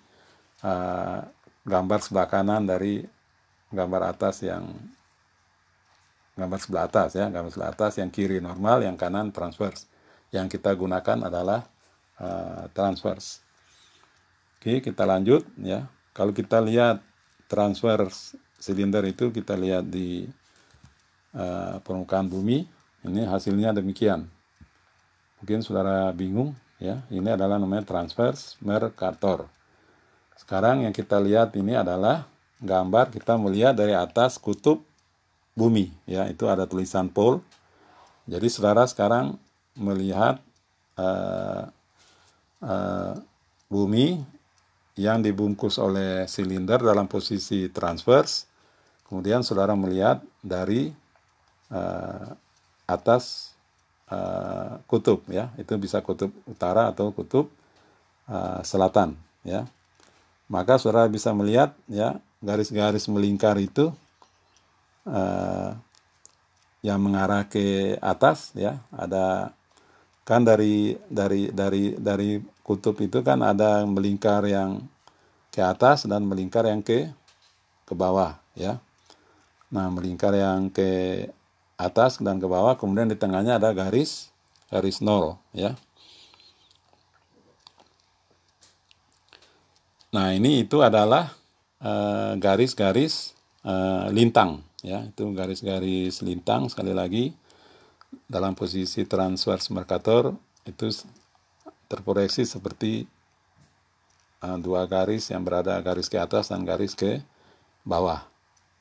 uh, gambar sebelah kanan dari gambar atas yang gambar sebelah atas ya, gambar sebelah atas yang kiri normal, yang kanan transverse. Yang kita gunakan adalah uh, transverse. Oke, kita lanjut ya. Kalau kita lihat transverse silinder itu kita lihat di uh, permukaan bumi, ini hasilnya demikian mungkin saudara bingung ya ini adalah namanya transverse Mercator sekarang yang kita lihat ini adalah gambar kita melihat dari atas kutub bumi ya. Itu ada tulisan pole jadi saudara sekarang melihat uh, uh, bumi yang dibungkus oleh silinder dalam posisi transverse. Kemudian saudara melihat dari uh, atas uh, kutub ya. Itu bisa kutub utara atau kutub uh, selatan ya. Maka saudara bisa melihat ya garis-garis melingkar itu uh, yang mengarah ke atas ya. Ada kan dari dari dari dari kutub itu kan ada melingkar yang ke atas dan melingkar yang ke ke bawah ya. Nah melingkar yang ke atas dan ke bawah kemudian di tengahnya ada garis garis nol ya. Nah ini itu adalah eh, garis-garis uh, uh, lintang ya itu garis-garis lintang sekali lagi. Dalam posisi transverse Mercator itu terproyeksi seperti uh, dua garis yang berada garis ke atas dan garis ke bawah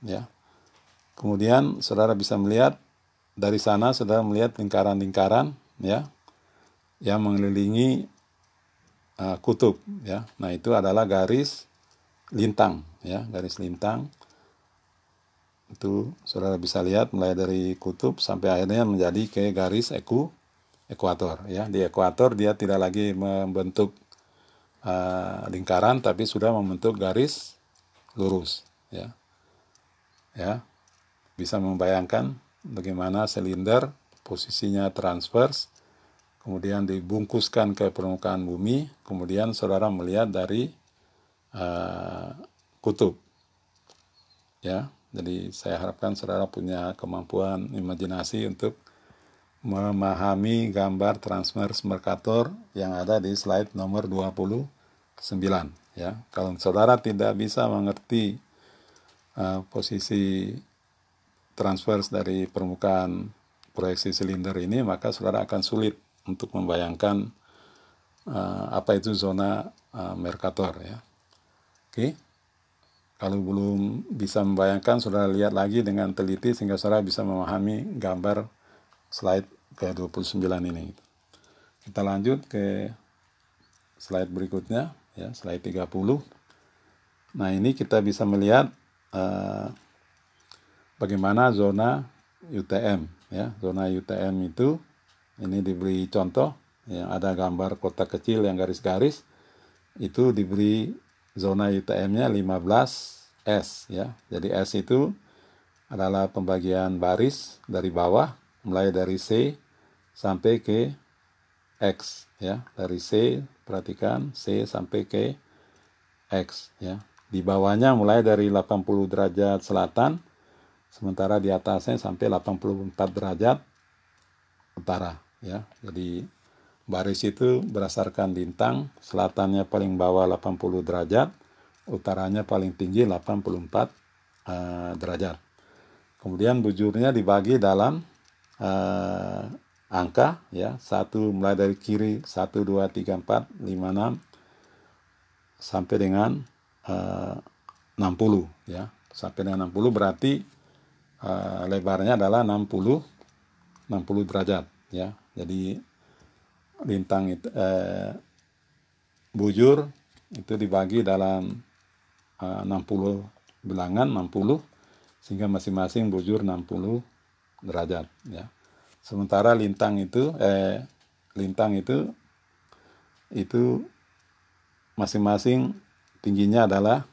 ya. Kemudian saudara bisa melihat dari sana saudara melihat lingkaran-lingkaran ya yang mengelilingi uh, kutub ya. Nah itu adalah garis lintang ya garis lintang itu saudara bisa lihat mulai dari kutub sampai akhirnya menjadi ke garis eku ekuator ya. Di ekuator dia tidak lagi membentuk uh, lingkaran tapi sudah membentuk garis lurus ya. Ya. Bisa membayangkan bagaimana silinder posisinya transvers kemudian dibungkuskan ke permukaan bumi kemudian saudara melihat dari uh, kutub ya jadi saya harapkan saudara punya kemampuan imajinasi untuk memahami gambar transverse Mercator yang ada di slide nomor 29 ya. Kalau saudara tidak bisa mengerti uh, posisi transverse dari permukaan proyeksi silinder ini, maka saudara akan sulit untuk membayangkan uh, apa itu zona uh, Mercator ya. Oke. Okay. Kalau belum bisa membayangkan, saudara lihat lagi dengan teliti sehingga saudara bisa memahami gambar slide ke-29 ini. Kita lanjut ke slide berikutnya, ya, slide 30. Nah, ini kita bisa melihat uh, bagaimana zona UTM, ya. Zona UTM itu ini diberi contoh yang ada gambar kotak kecil yang garis-garis itu diberi zona UTM-nya 15 S ya. Jadi S itu adalah pembagian baris dari bawah mulai dari C sampai ke X ya. Dari C perhatikan C sampai ke X ya. Di bawahnya mulai dari 80 derajat selatan sementara di atasnya sampai 84 derajat utara ya. Jadi Baris itu berdasarkan lintang, selatannya paling bawah 80 derajat, utaranya paling tinggi 84 uh, eh, derajat. Kemudian bujurnya dibagi dalam uh, angka ya, satu mulai dari kiri 1 2 3 4 5 6 sampai dengan eh, uh, 60 ya. Sampai dengan 60 berarti uh, lebarnya adalah 60 60 derajat ya. Jadi lintang itu eh, bujur itu dibagi dalam eh, 60 bilangan 60 sehingga masing-masing bujur 60 derajat ya. Sementara lintang itu eh lintang itu itu masing-masing tingginya adalah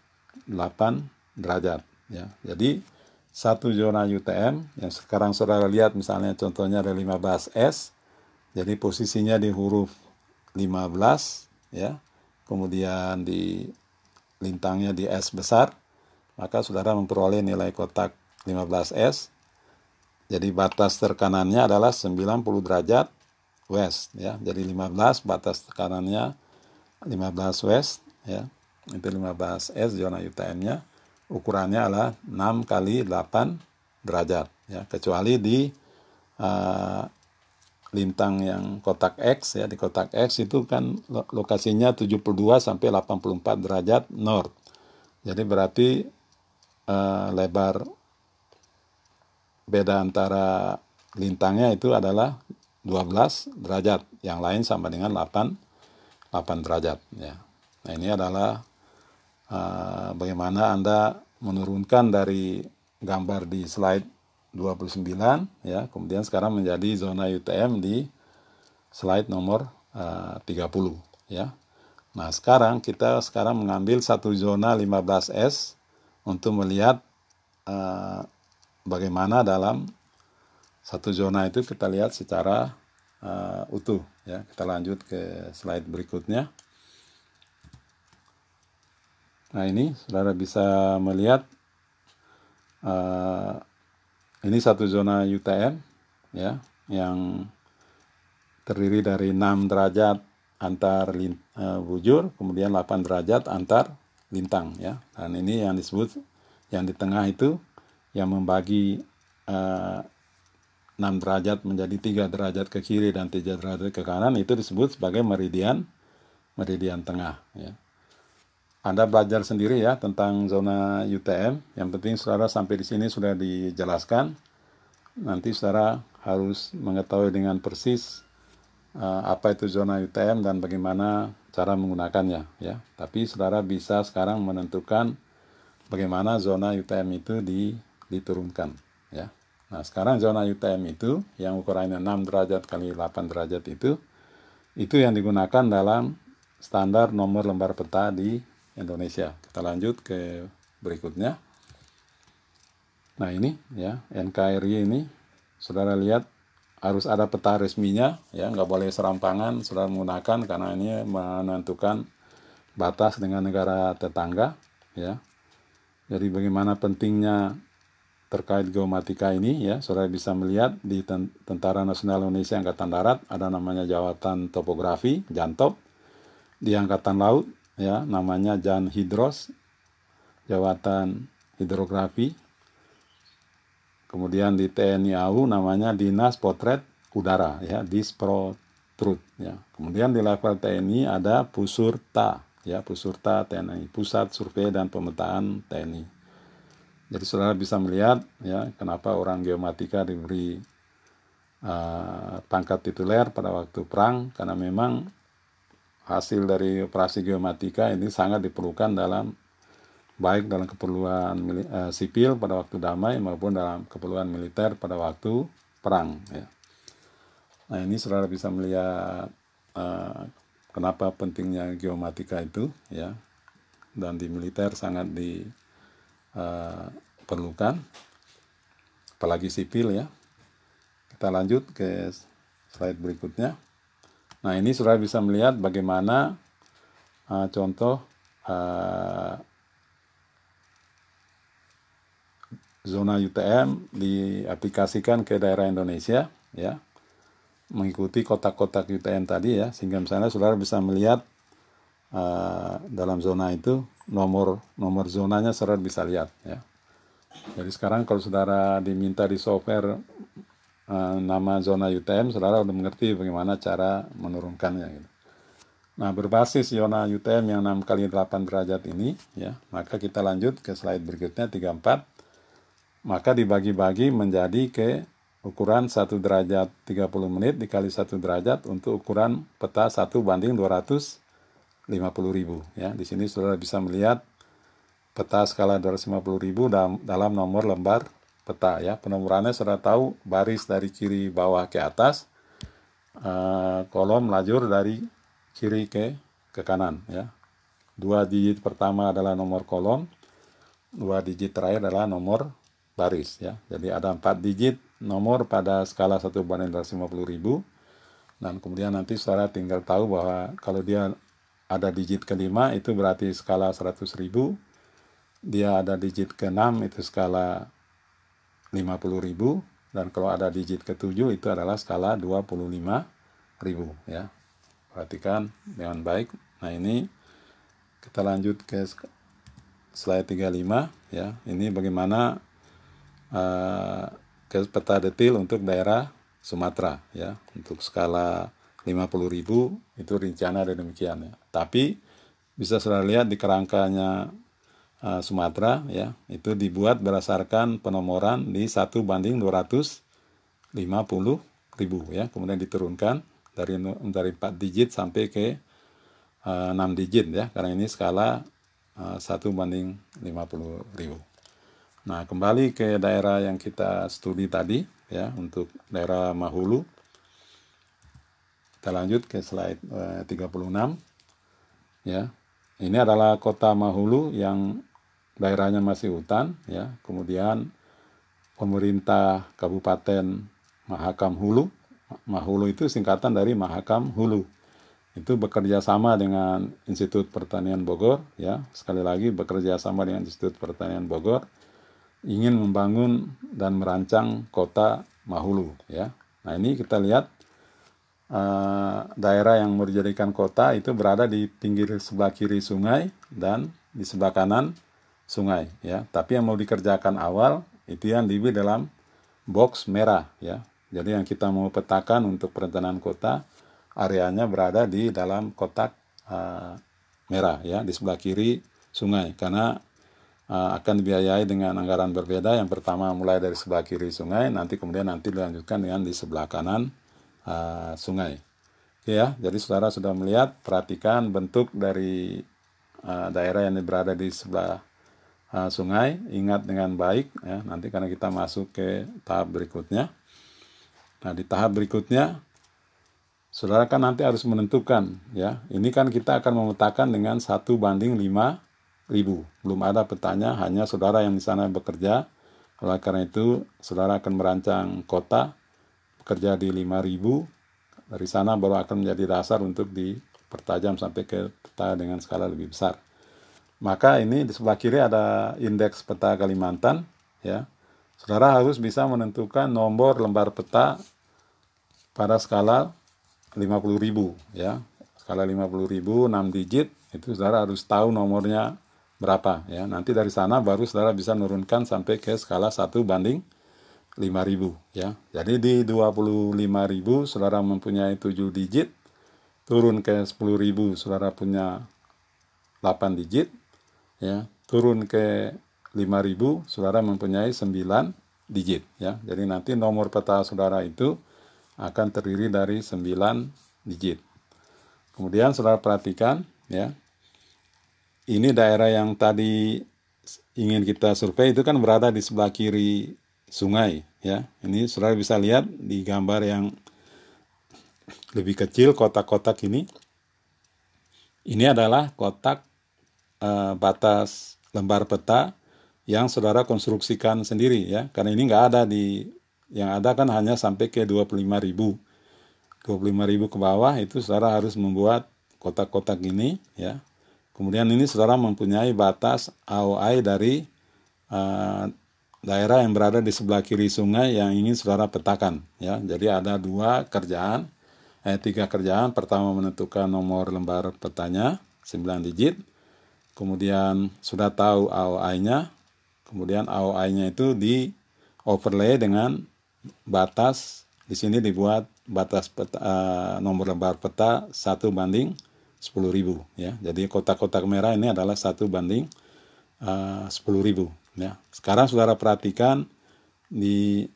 8 derajat ya. Jadi satu zona UTM yang sekarang saudara lihat misalnya contohnya ada 15S jadi posisinya di huruf 15 ya. Kemudian di lintangnya di S besar, maka saudara memperoleh nilai kotak 15S. Jadi batas terkanannya adalah 90 derajat west ya. Jadi 15 batas tekanannya 15 west ya. Itu 15S zona UTM-nya. Ukurannya adalah 6 kali 8 derajat ya. Kecuali di uh, lintang yang kotak X ya di kotak X itu kan lokasinya 72 sampai 84 derajat north. Jadi berarti uh, lebar beda antara lintangnya itu adalah 12 derajat, yang lain sama dengan 8 8 derajat ya. Nah, ini adalah uh, bagaimana Anda menurunkan dari gambar di slide 29 ya kemudian sekarang menjadi zona UTM di slide nomor uh, 30 ya nah sekarang kita sekarang mengambil satu zona 15S untuk melihat uh, bagaimana dalam satu zona itu kita lihat secara uh, utuh ya. Kita lanjut ke slide berikutnya. Nah ini saudara bisa melihat uh, ini satu zona UTM ya yang terdiri dari 6 derajat antar uh, bujur, kemudian 8 derajat antar lintang ya. Dan ini yang disebut yang di tengah itu yang membagi uh, 6 derajat menjadi tiga derajat ke kiri dan tiga derajat ke kanan itu disebut sebagai meridian meridian tengah ya. Anda belajar sendiri ya tentang zona UTM. Yang penting saudara sampai di sini sudah dijelaskan. Nanti saudara harus mengetahui dengan persis uh, apa itu zona UTM dan bagaimana cara menggunakannya ya. Tapi saudara bisa sekarang menentukan bagaimana zona UTM itu di, diturunkan ya. Nah, sekarang zona UTM itu yang ukurannya 6 derajat kali 8 derajat itu itu yang digunakan dalam standar nomor lembar peta di Indonesia. Kita lanjut ke berikutnya. Nah ini ya NKRI ini saudara lihat harus ada peta resminya ya nggak boleh serampangan saudara menggunakan karena ini menentukan batas dengan negara tetangga ya jadi bagaimana pentingnya terkait geomatika ini ya saudara bisa melihat di Tentara Nasional Indonesia Angkatan Darat ada namanya jawatan topografi Jantop di Angkatan Laut ya namanya Jan Hidros jawatan hidrografi. Kemudian di TNI AU namanya Dinas Potret Udara ya Disprotrut ya. Kemudian di level TNI ada Pusurta ya Pusurta TNI Pusat Survei dan Pemetaan TNI jadi saudara bisa melihat ya kenapa orang geomatika diberi uh, pangkat tituler pada waktu perang karena memang hasil dari operasi geomatika ini sangat diperlukan dalam baik dalam keperluan uh, sipil pada waktu damai maupun dalam keperluan militer pada waktu perang. Ya. Nah ini saudara bisa melihat uh, kenapa pentingnya geomatika itu ya dan di militer sangat diperlukan uh, apalagi sipil ya. Kita lanjut ke slide berikutnya. Nah ini saudara bisa melihat bagaimana uh, contoh uh, zona UTM diaplikasikan ke daerah Indonesia ya. Mengikuti kotak-kotak UTM tadi ya. Sehingga misalnya saudara bisa melihat uh, dalam zona itu nomor nomor zonanya saudara bisa lihat ya. Jadi sekarang kalau saudara diminta di software Eh, nama zona UTM, saudara sudah mengerti bagaimana cara menurunkannya. Gitu. Nah, berbasis zona UTM yang 6 kali 8 derajat ini, ya, maka kita lanjut ke slide berikutnya 34. Maka dibagi-bagi menjadi ke ukuran 1 derajat 30 menit dikali 1 derajat untuk ukuran peta 1 banding 250 ribu. Ya, di sini saudara bisa melihat peta skala 250 ribu dalam, dalam nomor lembar peta ya. Penomorannya sudah tahu baris dari kiri bawah ke atas, uh, kolom lajur dari kiri ke ke kanan ya. Dua digit pertama adalah nomor kolom, dua digit terakhir adalah nomor baris ya. Jadi ada empat digit nomor pada skala satu banding 250 ribu dan kemudian nanti saudara tinggal tahu bahwa kalau dia ada digit kelima itu berarti skala 100 ribu dia ada digit ke-6 itu skala 50.000 dan kalau ada digit ke-7 itu adalah skala 25.000 ya. Perhatikan dengan baik. Nah, ini kita lanjut ke slide 35 ya. Ini bagaimana uh, ke peta detail untuk daerah Sumatera ya. Untuk skala 50.000 itu rencana ada demikian ya. Tapi bisa sudah lihat di kerangkanya uh, Sumatera ya itu dibuat berdasarkan penomoran di satu banding 250 ribu ya kemudian diturunkan dari dari 4 digit sampai ke uh, 6 digit ya karena ini skala uh, 1 banding 50 ribu. Nah kembali ke daerah yang kita studi tadi ya untuk daerah Mahulu. Kita lanjut ke slide uh, 36 ya. Ini adalah kota Mahulu yang daerahnya masih hutan ya kemudian pemerintah Kabupaten Mahakam Hulu Mahulu itu singkatan dari Mahakam Hulu. Itu bekerja sama dengan Institut Pertanian Bogor, ya. Sekali lagi bekerja sama dengan Institut Pertanian Bogor ingin membangun dan merancang kota Mahulu, ya. Nah, ini kita lihat uh, daerah yang mau dijadikan kota itu berada di pinggir sebelah kiri sungai dan di sebelah kanan sungai, ya. Tapi yang mau dikerjakan awal itu yang di dalam box merah, ya. Jadi yang kita mau petakan untuk perencanaan kota, areanya berada di dalam kotak uh, merah ya, di sebelah kiri sungai. Karena uh, akan dibiayai dengan anggaran berbeda. Yang pertama mulai dari sebelah kiri sungai, nanti kemudian nanti dilanjutkan dengan di sebelah kanan uh, sungai. Oke ya, jadi saudara sudah melihat, perhatikan bentuk dari uh, daerah yang berada di sebelah uh, sungai. Ingat dengan baik ya, nanti karena kita masuk ke tahap berikutnya. Nah, di tahap berikutnya saudara kan nanti harus menentukan ya. Ini kan kita akan memetakan dengan satu banding lima ribu. Belum ada petanya, hanya saudara yang di sana bekerja. Oleh karena itu, saudara akan merancang kota bekerja di lima ribu. Dari sana baru akan menjadi dasar untuk dipertajam sampai ke peta dengan skala lebih besar. Maka ini di sebelah kiri ada indeks peta Kalimantan ya Saudara harus bisa menentukan nomor lembar peta pada skala 50.000 ya. Skala 50.000 6 digit itu saudara harus tahu nomornya berapa ya. Nanti dari sana baru saudara bisa menurunkan sampai ke skala 1 banding 5000 ya. Jadi di 25.000 saudara mempunyai 7 digit, turun ke 10.000 saudara punya 8 digit ya. Turun ke 5000 saudara mempunyai 9 digit ya. Jadi nanti nomor peta saudara itu akan terdiri dari 9 digit. Kemudian saudara perhatikan ya. Ini daerah yang tadi ingin kita survei itu kan berada di sebelah kiri sungai ya. Ini saudara bisa lihat di gambar yang lebih kecil kotak-kotak ini. Ini adalah kotak uh, batas lembar peta yang saudara konstruksikan sendiri ya. Karena ini nggak ada di yang ada kan hanya sampai ke 25.000 25.000 ke bawah itu saudara harus membuat kotak-kotak ini ya. Kemudian ini saudara mempunyai batas AOI dari uh, daerah yang berada di sebelah kiri sungai yang ingin saudara petakan ya. Jadi ada dua kerjaan eh, tiga kerjaan. Pertama menentukan nomor lembar petanya 9 digit kemudian sudah tahu AOI-nya Kemudian AOI-nya itu di overlay dengan batas di sini dibuat batas peta, uh, nomor lembar peta satu banding 10.000 ya. Jadi kotak-kotak merah ini adalah satu banding uh, 10.000 ya. Sekarang Saudara perhatikan di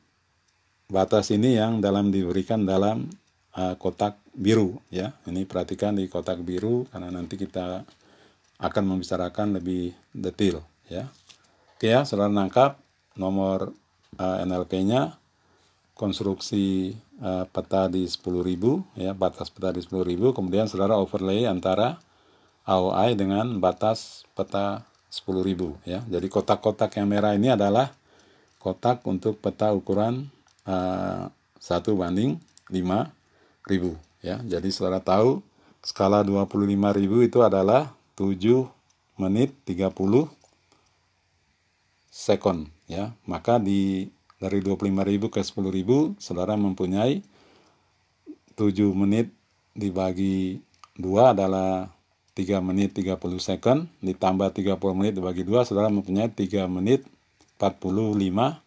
batas ini yang dalam diberikan dalam uh, kotak biru ya. Ini perhatikan di kotak biru karena nanti kita akan membicarakan lebih detail ya. Oke ya, saudara nangkap nomor uh, eh, NLP-nya konstruksi uh, peta di 10.000 ya, batas peta di 10.000, kemudian saudara overlay antara AOI dengan batas peta 10.000 ya. Jadi kotak-kotak yang merah ini adalah kotak untuk peta ukuran uh, eh, 1 banding 5.000 ya. Jadi saudara tahu skala 25.000 itu adalah 7 menit 30 second ya. Maka di dari 25.000 ke 10.000 saudara mempunyai 7 menit dibagi 2 adalah 3 menit 30 second ditambah 30 menit dibagi 2 saudara mempunyai 3 menit 45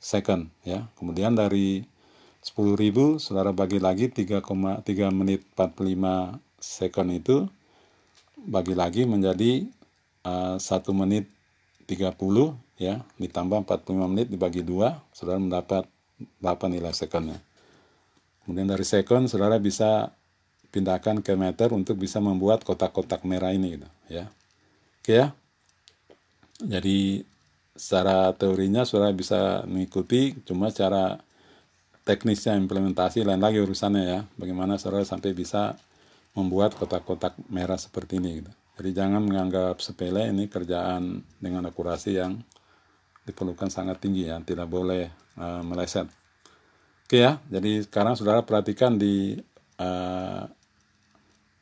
second ya. Kemudian dari 10.000 saudara bagi lagi 3,3 menit 45 second itu bagi lagi menjadi uh, eh, 1 menit 30 ya. Ditambah 45 menit dibagi dua saudara mendapat 8 nilai secondnya. Kemudian dari second saudara bisa pindahkan ke meter untuk bisa membuat kotak-kotak merah ini gitu ya. Oke ya. Jadi secara teorinya saudara bisa mengikuti cuma secara teknisnya implementasi lain lagi urusannya ya. Bagaimana saudara sampai bisa membuat kotak-kotak merah seperti ini gitu. Jadi jangan menganggap sepele ini kerjaan dengan akurasi yang diperlukan sangat tinggi ya, tidak boleh uh, meleset. Oke ya, jadi sekarang saudara perhatikan di uh,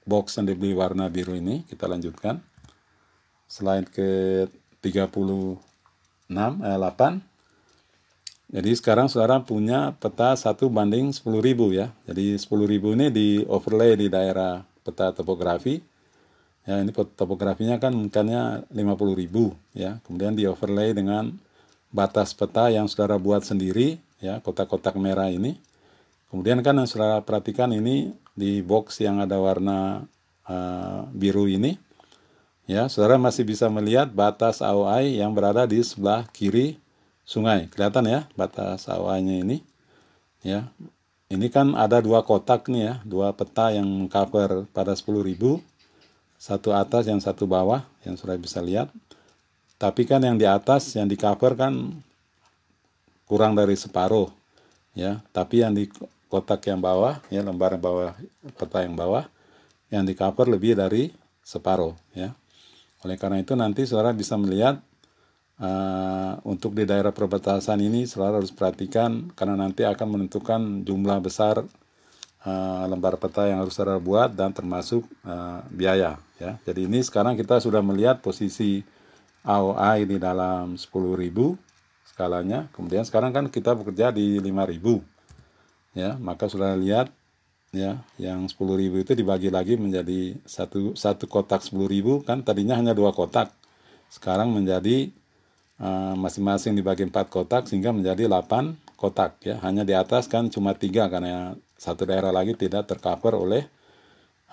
box yang diberi warna biru ini, kita lanjutkan. Slide ke 36, eh, 8. Jadi sekarang saudara punya peta 1 banding 10.000 ya. Jadi 10.000 ini di overlay di daerah peta topografi. Ya, ini topografinya kan mungkinnya 50.000 ya. Kemudian di overlay dengan batas peta yang saudara buat sendiri ya kotak-kotak merah ini kemudian kan yang saudara perhatikan ini di box yang ada warna uh, biru ini ya saudara masih bisa melihat batas AOI yang berada di sebelah kiri sungai. Kelihatan ya batas AOI-nya ini. Ya. Ini kan ada dua kotak nih ya dua peta yang cover pada 10.000 satu atas yang satu bawah yang saudara bisa lihat. Tapi kan yang di atas yang di cover kan kurang dari separuh. Ya. Tapi yang di kotak yang bawah ya lembar yang bawah peta yang bawah yang di cover lebih dari separuh ya. Oleh karena itu nanti saudara bisa melihat uh, untuk di daerah perbatasan ini saudara harus perhatikan karena nanti akan menentukan jumlah besar uh, lembar peta yang harus saudara buat dan termasuk uh, biaya ya jadi ini sekarang kita sudah melihat posisi AOI di dalam 10.000 skalanya. Kemudian sekarang kan kita bekerja di 5000. Ya, maka sudah lihat ya, yang 10.000 itu dibagi lagi menjadi satu satu kotak 10.000 kan tadinya hanya dua kotak. Sekarang menjadi masing-masing dibagi empat kotak sehingga menjadi 8 kotak ya. Hanya di atas kan cuma tiga karena satu daerah lagi tidak tercover oleh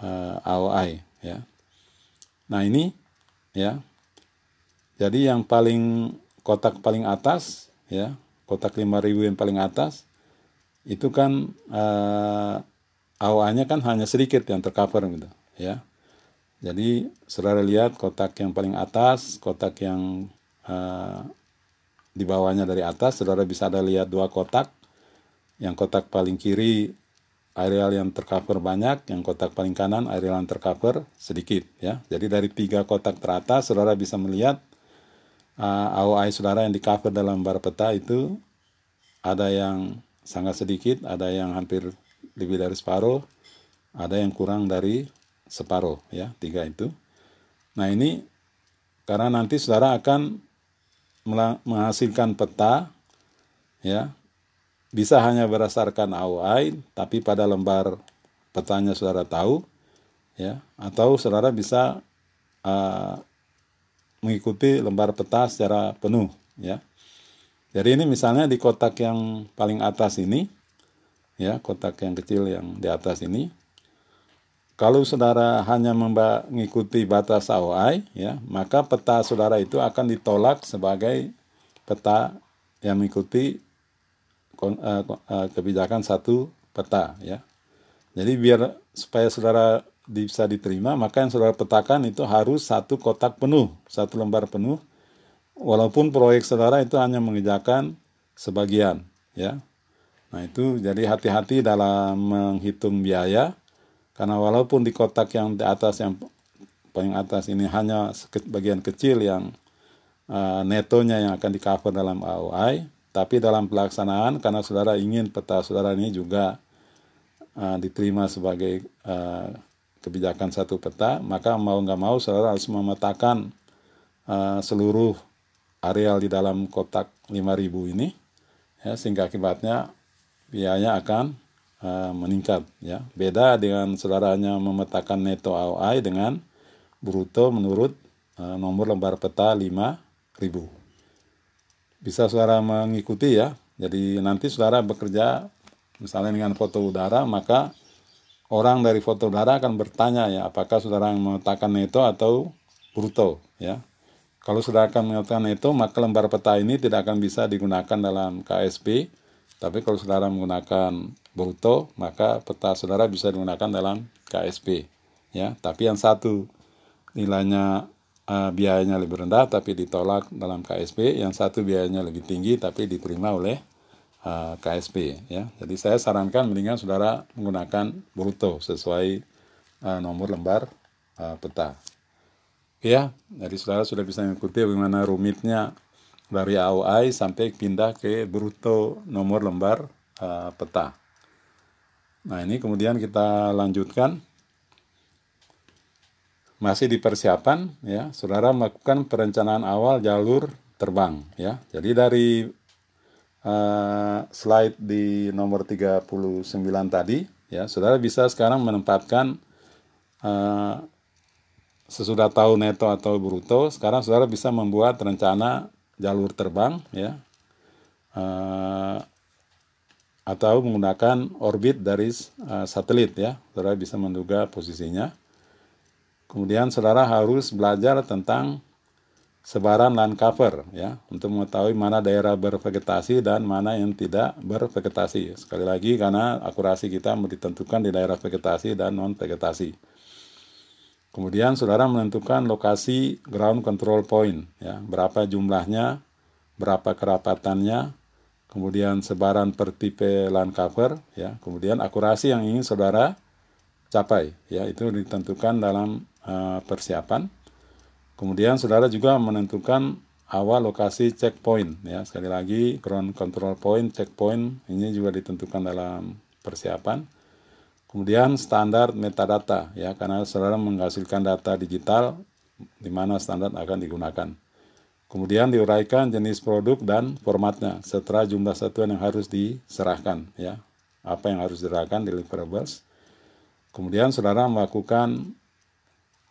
uh, AOI ya. Nah, ini ya. Jadi yang paling kotak paling atas ya kotak 5000 yang paling atas itu kan uh, eh, awalnya kan hanya sedikit yang tercover gitu ya jadi saudara lihat kotak yang paling atas kotak yang uh, di bawahnya dari atas saudara bisa ada lihat dua kotak yang kotak paling kiri areal yang tercover banyak, yang kotak paling kanan areal yang tercover sedikit ya. Jadi dari tiga kotak teratas saudara bisa melihat uh, AOI saudara yang di dalam bar peta itu ada yang sangat sedikit, ada yang hampir lebih dari separuh, ada yang kurang dari separuh ya, tiga itu. Nah ini karena nanti saudara akan menghasilkan peta ya bisa hanya berdasarkan AOI tapi pada lembar petanya saudara tahu ya atau saudara bisa uh, mengikuti lembar peta secara penuh ya. Jadi ini misalnya di kotak yang paling atas ini ya, kotak yang kecil yang di atas ini kalau saudara hanya mengikuti batas AOI ya, maka peta saudara itu akan ditolak sebagai peta yang mengikuti eh, eh, kebijakan satu peta ya. Jadi biar supaya saudara bisa diterima, maka yang saudara petakan itu harus satu kotak penuh, satu lembar penuh. Walaupun proyek saudara itu hanya mengerjakan sebagian, ya. Nah itu jadi hati-hati dalam menghitung biaya, karena walaupun di kotak yang di atas yang paling atas ini hanya bagian kecil yang uh, netonya yang akan di cover dalam AOI, tapi dalam pelaksanaan karena saudara ingin peta saudara ini juga uh, diterima sebagai uh, kebijakan satu peta, maka mau nggak mau saudara harus memetakan uh, seluruh areal di dalam kotak 5000 ini, ya, sehingga akibatnya biayanya akan uh, meningkat. Ya. Beda dengan saudaranya memetakan neto AOI dengan bruto menurut uh, nomor lembar peta 5000. Bisa saudara mengikuti ya, jadi nanti saudara bekerja misalnya dengan foto udara, maka orang dari foto udara akan bertanya ya apakah saudara mengatakan neto atau bruto ya. Kalau saudara akan mengatakan neto maka lembar peta ini tidak akan bisa digunakan dalam KSP. Tapi kalau saudara menggunakan bruto maka peta saudara bisa digunakan dalam KSP ya. Tapi yang satu nilainya uh, biayanya lebih rendah tapi ditolak dalam KSP, yang satu biayanya lebih tinggi tapi diterima oleh uh, eh, KSP ya. Jadi saya sarankan mendingan saudara menggunakan bruto sesuai uh, nomor lembar uh, peta. Ya, jadi saudara sudah bisa mengikuti bagaimana rumitnya dari AOI sampai pindah ke bruto nomor lembar uh, peta. Nah ini kemudian kita lanjutkan. Masih di persiapan ya. Saudara melakukan perencanaan awal jalur terbang ya. Jadi dari uh, slide di nomor 39 tadi ya saudara bisa sekarang menempatkan uh, sesudah tahu neto atau bruto sekarang saudara bisa membuat rencana jalur terbang ya. Uh, atau menggunakan orbit dari uh, satelit ya saudara bisa menduga posisinya kemudian saudara harus belajar tentang sebaran land cover ya untuk mengetahui mana daerah bervegetasi dan mana yang tidak bervegetasi. Sekali lagi karena akurasi kita ditentukan di daerah vegetasi dan non vegetasi. Kemudian saudara menentukan lokasi ground control point ya, berapa jumlahnya, berapa kerapatannya, kemudian sebaran per tipe land cover ya, kemudian akurasi yang ingin saudara capai ya, itu ditentukan dalam uh, persiapan. Kemudian saudara juga menentukan awal lokasi checkpoint ya. Sekali lagi ground control point, checkpoint ini juga ditentukan dalam persiapan. Kemudian standar metadata ya karena saudara menghasilkan data digital di mana standar akan digunakan. Kemudian diuraikan jenis produk dan formatnya setelah jumlah satuan yang harus diserahkan ya. Apa yang harus diserahkan deliverables. Kemudian saudara melakukan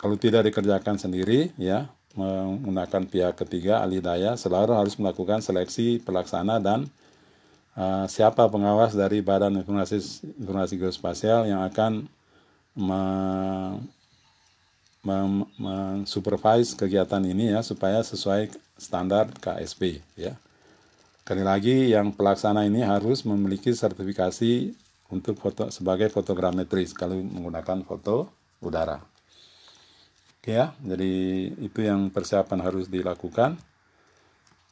kalau tidak dikerjakan sendiri, ya menggunakan pihak ketiga ahli daya selalu harus melakukan seleksi pelaksana dan uh, siapa pengawas dari Badan Informasi Informasi Geospasial yang akan mensupervise kegiatan ini ya supaya sesuai standar KSP ya. Sekali lagi yang pelaksana ini harus memiliki sertifikasi untuk foto sebagai fotogrametris kalau menggunakan foto udara. Oke ya, jadi itu yang persiapan harus dilakukan.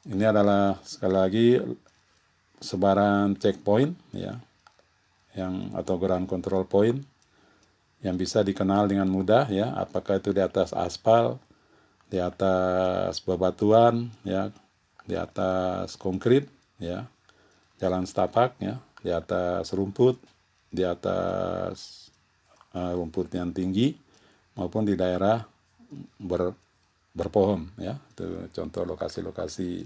Ini adalah sekali lagi sebaran checkpoint ya, yang atau ground control point yang bisa dikenal dengan mudah ya, apakah itu di atas aspal, di atas bebatuan ya, di atas konkrit ya, jalan setapak ya, di atas rumput, di atas uh, rumput yang tinggi maupun di daerah ber, berpohon ya. Itu contoh lokasi-lokasi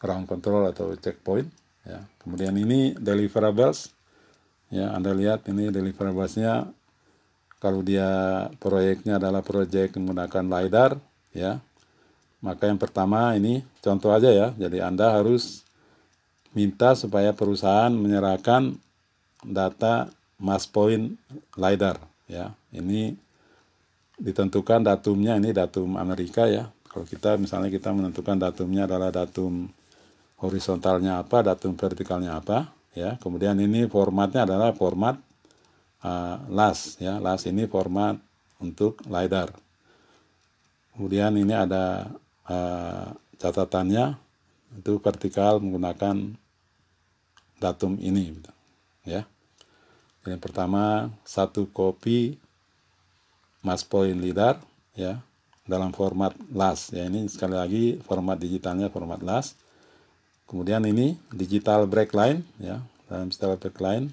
ground control atau checkpoint ya. Kemudian ini deliverables ya. Anda lihat ini deliverablesnya kalau dia proyeknya adalah proyek menggunakan lidar ya maka yang pertama ini contoh aja ya jadi anda harus minta supaya perusahaan menyerahkan data mass point lidar ya ini ditentukan datumnya ini datum Amerika ya. Kalau kita misalnya kita menentukan datumnya adalah datum horizontalnya apa, datum vertikalnya apa, ya. Kemudian ini formatnya adalah format uh, LAS ya. LAS ini format untuk lidar. Kemudian ini ada uh, catatannya itu vertikal menggunakan datum ini, ya. Yang pertama satu kopi mass point leader ya dalam format LAS. Ya ini sekali lagi format digitalnya format LAS. Kemudian ini digital break line ya dalam digital break line.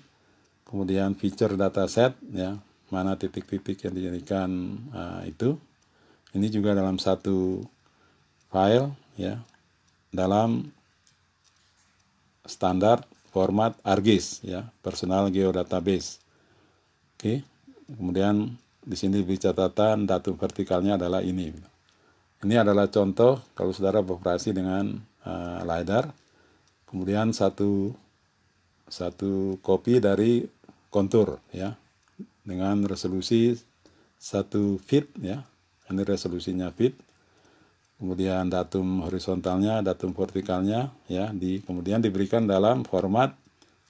Kemudian feature dataset ya mana titik-titik yang dijadikan uh, itu ini juga dalam satu file ya dalam standar format ARGIS ya personal geodatabase oke kemudian di sini di catatan datum vertikalnya adalah ini. Ini adalah contoh kalau saudara beroperasi dengan uh, LiDAR. Kemudian satu satu kopi dari kontur ya dengan resolusi satu feet ya. Ini resolusinya feet. Kemudian datum horizontalnya, datum vertikalnya ya di kemudian diberikan dalam format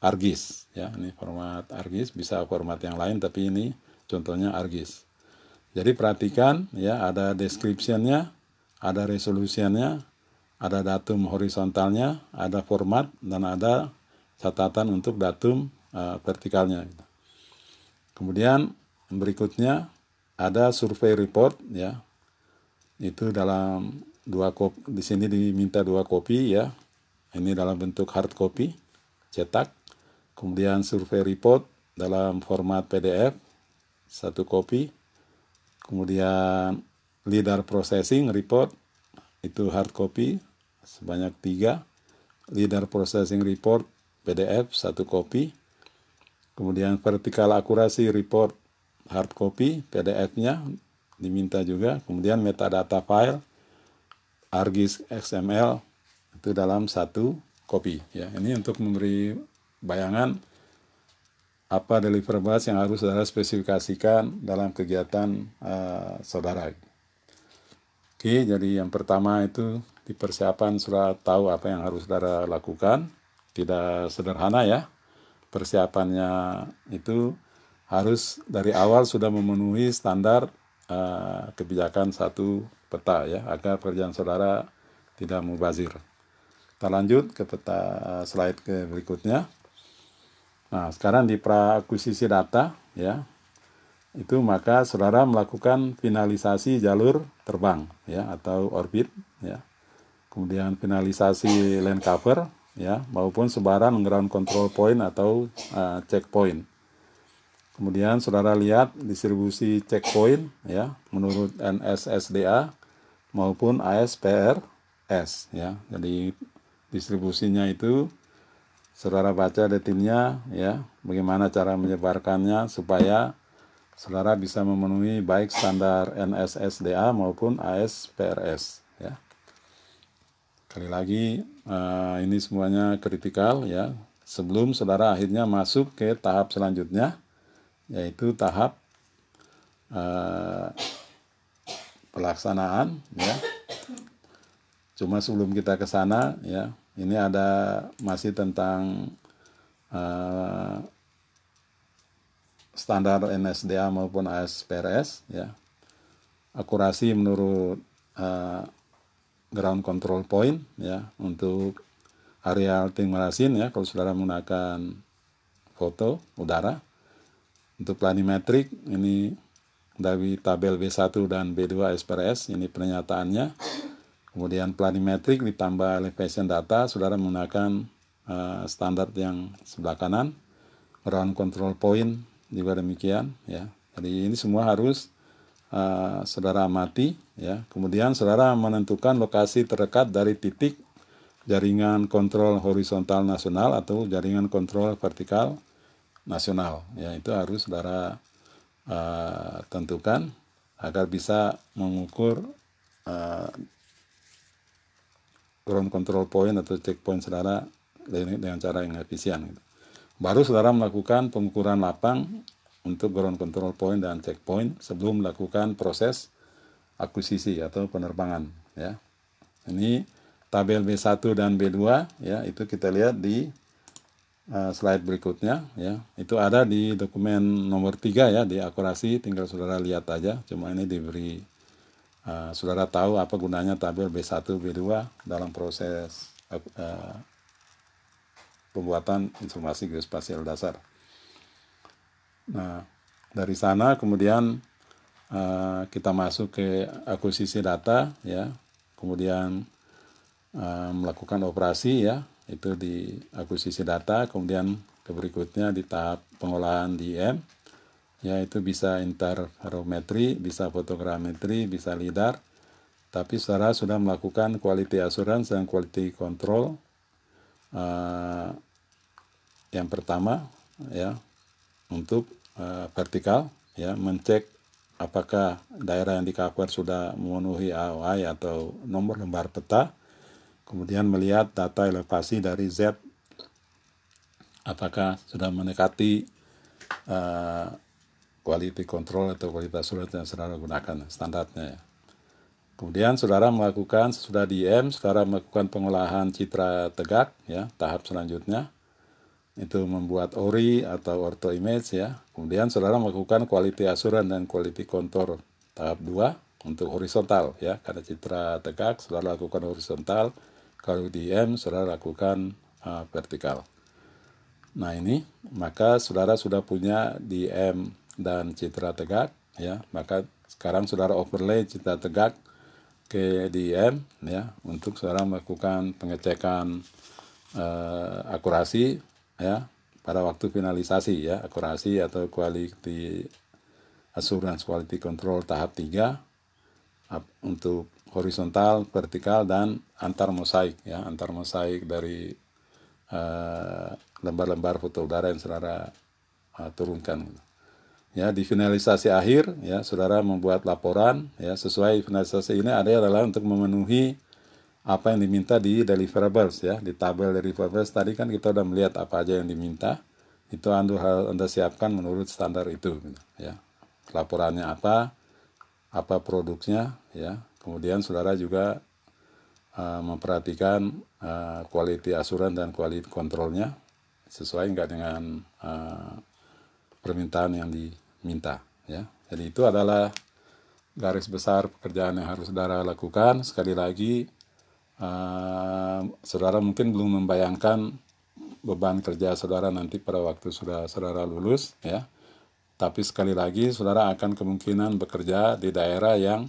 ARGIS ya. Ini format ARGIS bisa format yang lain tapi ini contohnya ARGIS. Jadi perhatikan ya ada descriptionnya, ada resolusinya, ada datum horizontalnya, ada format dan ada catatan untuk datum uh, vertikalnya. Kemudian berikutnya ada survei report ya. Itu dalam dua kopi di sini diminta dua kopi ya. Ini dalam bentuk hard copy cetak. kemudian survei report dalam format PDF satu kopi, kemudian leader processing report itu hard copy sebanyak tiga, leader processing report PDF satu kopi, kemudian vertical akurasi report hard copy PDF-nya diminta juga, kemudian metadata file ArcGIS XML itu dalam satu kopi ya. Ini untuk memberi bayangan apa deliverables yang harus saudara spesifikasikan dalam kegiatan uh, saudara. Oke, jadi yang pertama itu di persiapan sudah tahu apa yang harus saudara lakukan. Tidak sederhana ya. Persiapannya itu harus dari awal sudah memenuhi standar uh, kebijakan satu peta ya agar pekerjaan saudara tidak mubazir. Kita lanjut ke peta slide ke berikutnya. Nah, sekarang di prakuisisi data ya. Itu maka saudara melakukan finalisasi jalur terbang ya atau orbit ya. Kemudian finalisasi land cover ya maupun sebaran ground control point atau uh, checkpoint. Kemudian saudara lihat distribusi checkpoint ya menurut NSSDA maupun ASPRS ya. Jadi distribusinya itu saudara baca detailnya ya bagaimana cara menyebarkannya supaya saudara bisa memenuhi baik standar NSSDA maupun ASPRS ya kali lagi uh, ini semuanya kritikal ya sebelum saudara akhirnya masuk ke tahap selanjutnya yaitu tahap uh, pelaksanaan ya cuma sebelum kita ke sana ya ini ada masih tentang uh, standar NSDA maupun ASPRS ya. Akurasi menurut uh, ground control point ya untuk area tingmarasin ya kalau saudara menggunakan foto udara. Untuk planimetrik ini dari tabel B1 dan B2 SPRS ini pernyataannya Kemudian planimetrik ditambah elevation data, saudara menggunakan uh, standar yang sebelah kanan. Ground control point juga demikian, ya. Jadi ini semua harus uh, saudara amati, ya. Kemudian saudara menentukan lokasi terdekat dari titik jaringan kontrol horizontal nasional atau jaringan kontrol vertikal nasional. Ya, itu harus saudara uh, tentukan agar bisa mengukur uh, ground control point atau checkpoint saudara dengan cara yang efisien. Gitu. Baru saudara melakukan pengukuran lapang untuk ground control point dan checkpoint sebelum melakukan proses akuisisi atau penerbangan. Ya, ini tabel B1 dan B2 ya itu kita lihat di uh, slide berikutnya ya. Itu ada di dokumen nomor 3 ya di akurasi. Tinggal saudara lihat aja. Cuma ini diberi Uh, saudara tahu apa gunanya tabel B1, B2 dalam proses uh, pembuatan informasi geospasial dasar. Nah, dari sana kemudian uh, kita masuk ke akuisisi data, ya, kemudian uh, melakukan operasi, ya, itu di akuisisi data, kemudian ke berikutnya di tahap pengolahan di IM, ya itu bisa interferometri, bisa fotogrametri, bisa lidar. Tapi saudara sudah melakukan quality assurance dan quality control uh, yang pertama ya untuk uh, vertikal ya mencek apakah daerah yang di cover sudah memenuhi AOI atau nomor lembar peta kemudian melihat data elevasi dari Z apakah sudah mendekati uh, quality control atau kualitas surat yang saudara gunakan standarnya. Kemudian saudara melakukan sesudah DM, saudara melakukan pengolahan citra tegak ya, tahap selanjutnya itu membuat ORI atau ortho image ya. Kemudian saudara melakukan quality assurance dan quality control tahap 2 untuk horizontal ya, karena citra tegak saudara lakukan horizontal, kalau DM saudara lakukan uh, vertikal. Nah ini maka saudara sudah punya DM dan citra tegak ya maka sekarang saudara overlay citra tegak ke DIM ya untuk saudara melakukan pengecekan uh, akurasi ya pada waktu finalisasi ya akurasi atau quality assurance quality control tahap 3 untuk horizontal, vertikal dan antar mosaik ya. Antar mosaik dari lembar lembar-lembar foto udara yang saudara uh, turunkan. Ya di finalisasi akhir ya saudara membuat laporan ya sesuai finalisasi ini ada adalah untuk memenuhi apa yang diminta di deliverables ya. Di tabel deliverables tadi kan kita sudah melihat apa aja yang diminta. Itu anda anda siapkan menurut standar itu gitu, ya. Laporannya apa apa produksinya ya kemudian saudara juga uh, memperhatikan uh, quality asuran dan quality kontrolnya sesuai enggak dengan uh, permintaan yang diminta ya. Jadi itu adalah garis besar pekerjaan yang harus saudara lakukan. Sekali lagi uh, saudara mungkin belum membayangkan beban kerja saudara nanti pada waktu sudah saudara lulus ya. Tapi sekali lagi saudara akan kemungkinan bekerja di daerah yang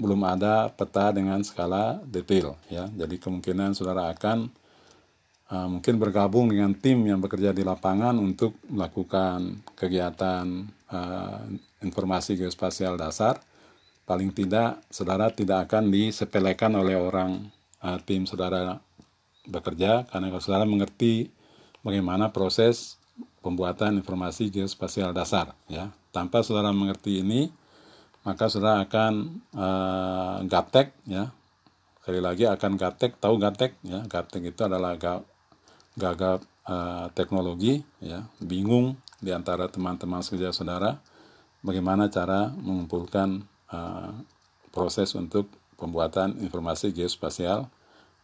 belum ada peta dengan skala detail ya. Jadi kemungkinan saudara akan uh, mungkin bergabung dengan tim yang bekerja di lapangan untuk melakukan kegiatan uh, informasi geospasial dasar. Paling tidak saudara tidak akan disepelekan oleh orang uh, tim saudara bekerja karena kalau saudara mengerti bagaimana proses pembuatan informasi geospasial dasar ya. Tanpa saudara mengerti ini maka saudara akan uh, gaptek ya sekali lagi akan gaptek tahu gaptek ya gaptek itu adalah ga, gagap uh, teknologi ya bingung di antara teman-teman kerja saudara bagaimana cara mengumpulkan uh, proses untuk pembuatan informasi geospasial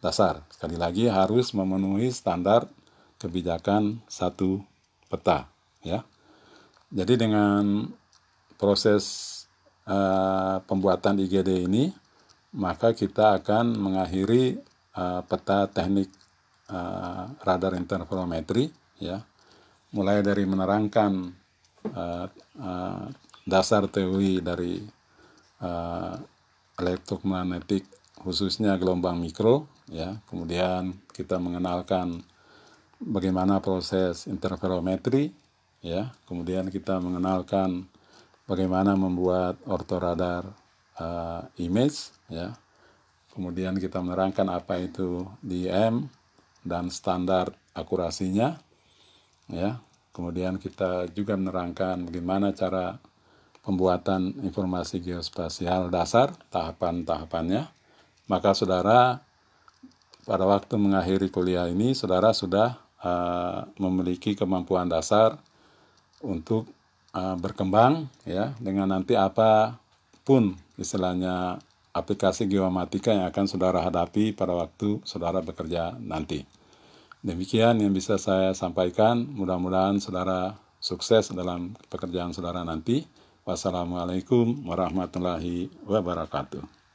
dasar. Sekali lagi harus memenuhi standar kebijakan satu peta ya. Jadi dengan proses uh, pembuatan IGD ini maka kita akan mengakhiri uh, peta teknik uh, radar interferometri ya. Mulai dari menerangkan uh, uh, dasar teori dari uh, elektromagnetik khususnya gelombang mikro ya kemudian kita mengenalkan bagaimana proses interferometri ya kemudian kita mengenalkan bagaimana membuat ortoradar uh, image ya. Kemudian kita menerangkan apa itu DM dan standar akurasinya ya. Kemudian kita juga menerangkan bagaimana cara pembuatan informasi geospasial dasar tahapan-tahapannya. Maka saudara pada waktu mengakhiri kuliah ini saudara sudah uh, memiliki kemampuan dasar untuk uh, berkembang ya dengan nanti apa pun istilahnya aplikasi geomatika yang akan saudara hadapi pada waktu saudara bekerja nanti. Demikian yang bisa saya sampaikan. Mudah-mudahan saudara sukses dalam pekerjaan saudara nanti. Wassalamualaikum warahmatullahi wabarakatuh.